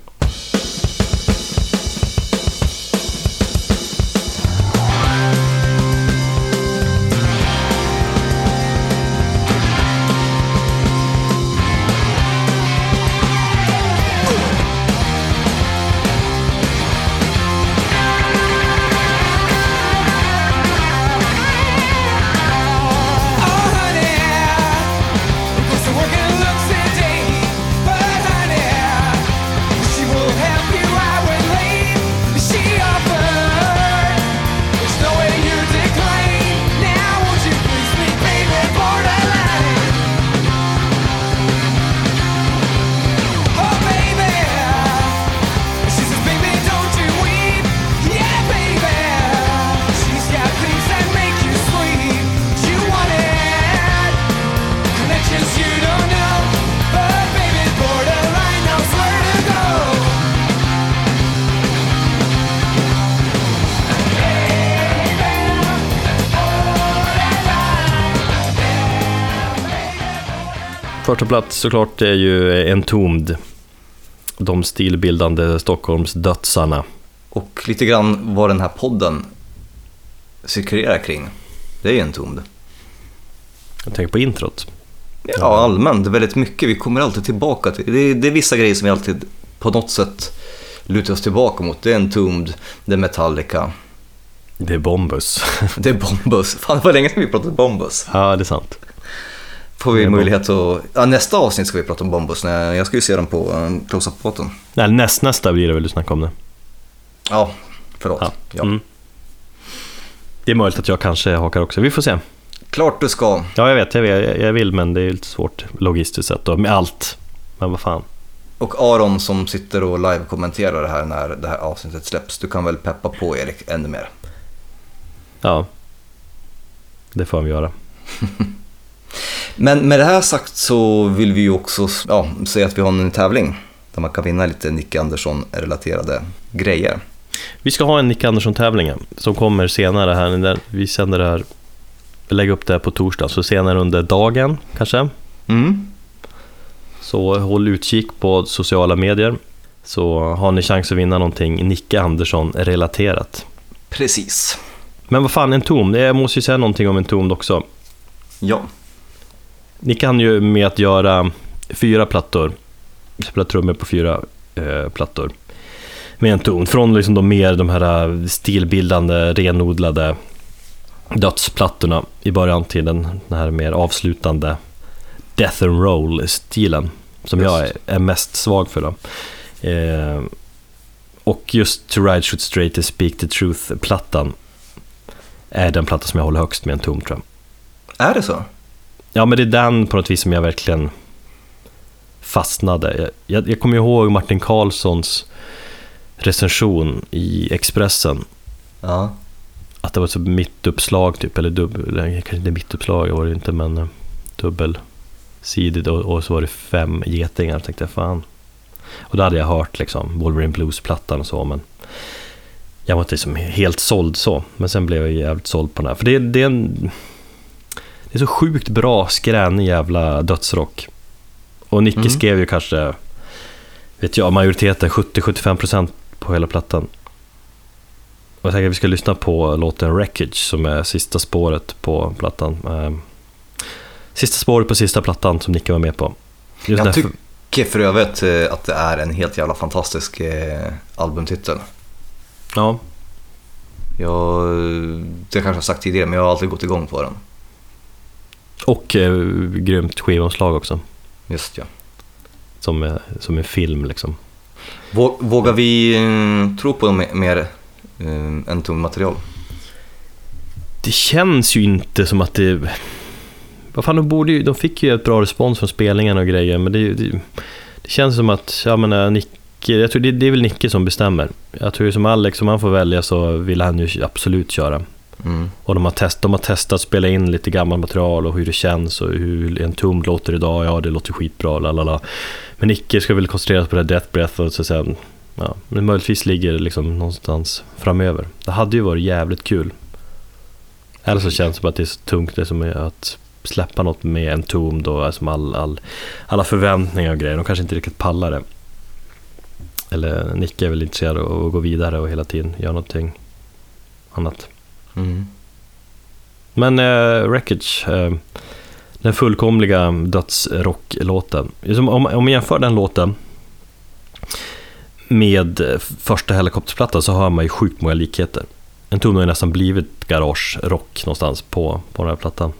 Plats såklart är ju Entombed. De stilbildande Stockholms dödsarna. Och lite grann vad den här podden cirkulerar kring. Det är ju en tomd. Jag tänker på introt. Ja, allmänt. Väldigt mycket. Vi kommer alltid tillbaka till. Det är, det är vissa grejer som vi alltid på något sätt lutar oss tillbaka mot. Det är en tomd, det är Metallica, Det är Bombus. det är Bombus. Fan, det var länge sedan vi pratade Bombus. ja, det är sant. Får vi möjlighet att... Ja, nästa avsnitt ska vi prata om Bombus. Jag ska ju se den på um, Close-Up-båten. Nej, näst, nästa blir det väl du snackar om det. Ja, förlåt. Ja. Ja. Mm. Det är möjligt att jag kanske hakar också. Vi får se. Klart du ska. Ja, jag vet, jag, vet, jag vill, men det är lite svårt logistiskt sett då, med allt. Men vad fan. Och Aron som sitter och live-kommenterar det här när det här avsnittet släpps. Du kan väl peppa på Erik ännu mer. Ja, det får vi göra. Men med det här sagt så vill vi ju också ja, säga att vi har en tävling där man kan vinna lite Nick Andersson-relaterade grejer. Vi ska ha en Nick Andersson-tävling som kommer senare här. När Vi sänder det här, lägger upp det här på torsdag, så senare under dagen kanske. Mm. Så håll utkik på sociala medier. Så har ni chans att vinna någonting Nicke Andersson-relaterat. Precis. Men vad fan, en tom. Jag måste ju säga någonting om en tom också. Ja. Nicke hann ju med att göra fyra plattor. Spela trummor på fyra eh, plattor. Med en ton. Från liksom de mer de här eh, stilbildande, renodlade dödsplattorna i början till den, den här mer avslutande death and roll-stilen. Som Just. jag är, är mest svag för. Då. Eh, och just To Ride Shoot Straight to Speak the Truth-plattan är den platta som jag håller högst med en tom tror jag. Är det så? Ja, men det är den på något vis som jag verkligen fastnade. Jag, jag, jag kommer ihåg Martin Karlssons recension i Expressen. Ja. Att det var så mittuppslag typ, eller dubbel, kanske inte mittuppslag var det inte, men eh, dubbelsidigt och, och så var det fem getingar. tänkte jag, fan. Och då hade jag hört liksom Wolverine Blues-plattan och så, men jag var inte liksom helt såld så. Men sen blev jag jävligt såld på den här. För det, det är en... Det är så sjukt bra, skränig jävla dödsrock. Och Nicke Mm. skrev ju kanske, vet jag, majoriteten, 70-75% på hela plattan. Och jag tänker att vi ska lyssna på låten Wreckage som är sista spåret på plattan. Eh, Sista spåret på sista plattan som Nicke var med på. Just Jag därför- tycker för övrigt eh, att det är en helt jävla fantastisk eh, albumtitel. Ja, Jag, det kanske jag har sagt tidigare, men jag har alltid gått igång på den. Och eh, grymt skivomslag också. Just ja. Som, eh, som en film liksom. Vå- Vågar vi eh, tro på dem mer eh, än tom material? Det känns ju inte som att det vad fan, de, borde ju, de fick ju ett bra respons från spelningen och grejer, men det, det, det känns som att, jag menar, Nicke, jag tror det, det är väl Nicke som bestämmer. Jag tror som Alex, om han får välja så vill han ju absolut köra. Mm. Och de har, test, de har testat att spela in lite gammalt material och hur det känns och hur en tum låter idag. Ja, det låter skitbra, lalala. Men Nicke ska väl koncentrera sig på det här Death Breath och så att säga, ja, men möjligtvis ligger det liksom någonstans framöver. Det hade ju varit jävligt kul. Eller så känns det som att det är så tungt det som är att släppa något med en tom då, alltså all, all, alla förväntningar och grejer. De kanske inte riktigt pallar det. Eller Nicke är väl intresserad av att gå vidare och hela tiden göra någonting annat. Mm. Men eh, Wreckage, eh, den fullkomliga dödsrocklåten. Liksom, Om, om man jämför den låten med eh, första helikopterplattan så har man ju sjukt många likheter. En ton har ju nästan blivit garage-rock någonstans på, på den här plattan.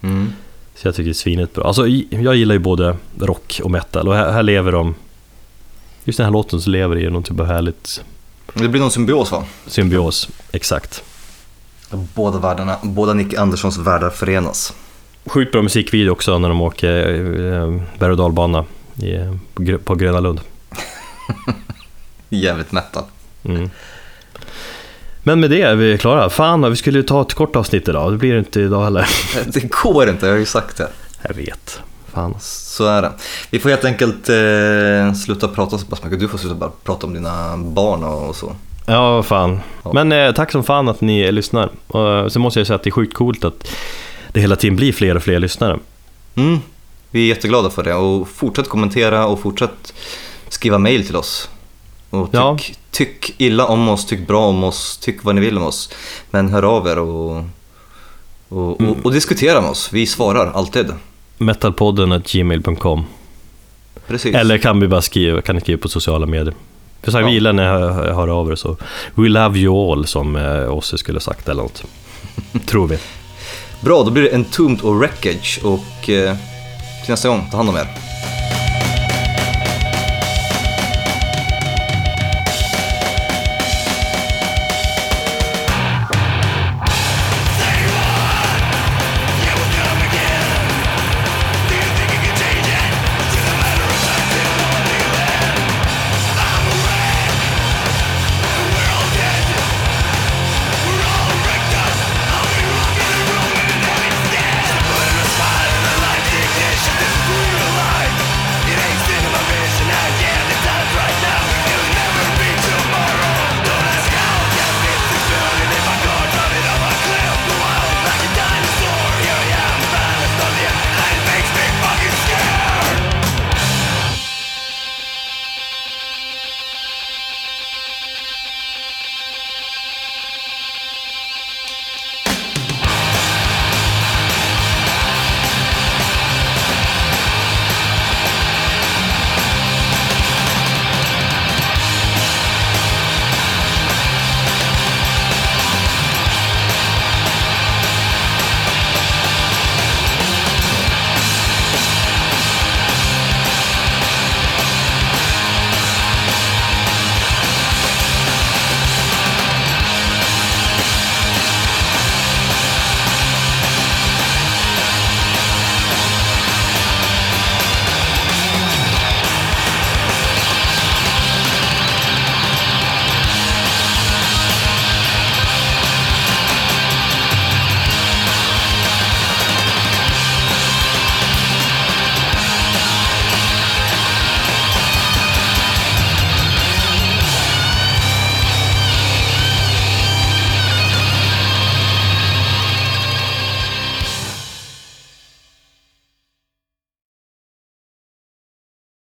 Mm. Så jag tycker det är svinigt bra. Alltså, jag gillar ju både rock och metal och här, här lever de... Just den här låten så lever det i någon typ av härligt Det blir någon symbios va? symbios. Exakt. Båda världarna, båda Nick Anderssons världar förenas. Sjukt bra musikvideo också när de åker eh, berg och dalbana på, Grö- på Gröna Lund. Jävligt metal. Mm. Men med det är vi klara. Fan, vi skulle ju ta ett kort avsnitt idag. Det blir det inte idag heller. Det går inte, jag har ju sagt det. Jag vet. Fan. Så är det. Vi får helt enkelt eh, sluta prata så pass mycket. Du får sluta bara prata om dina barn och så. Ja, fan. Ja. Men eh, tack som fan att ni lyssnar. Och, eh, så måste jag säga att det är sjukt coolt att det hela tiden blir fler och fler lyssnare. Mm. Vi är jätteglada för det och fortsätt kommentera och fortsätt skriva mail till oss. Och tyck, Ja. tyck illa om oss, tyck bra om oss, tyck vad ni vill om oss. Men hör av er och, och, och, och diskutera med oss. Vi svarar alltid. Metalpodden gmail.com Precis. Eller kan vi bara skriva, kan ni skriva på sociala medier. För så här, Ja. vi när jag hör, hör av er så. We love you all som eh, Ossi skulle sagt eller något. Tror vi. Bra, då blir det Entombed och Wreckage och eh, till nästa gång, ta hand om er.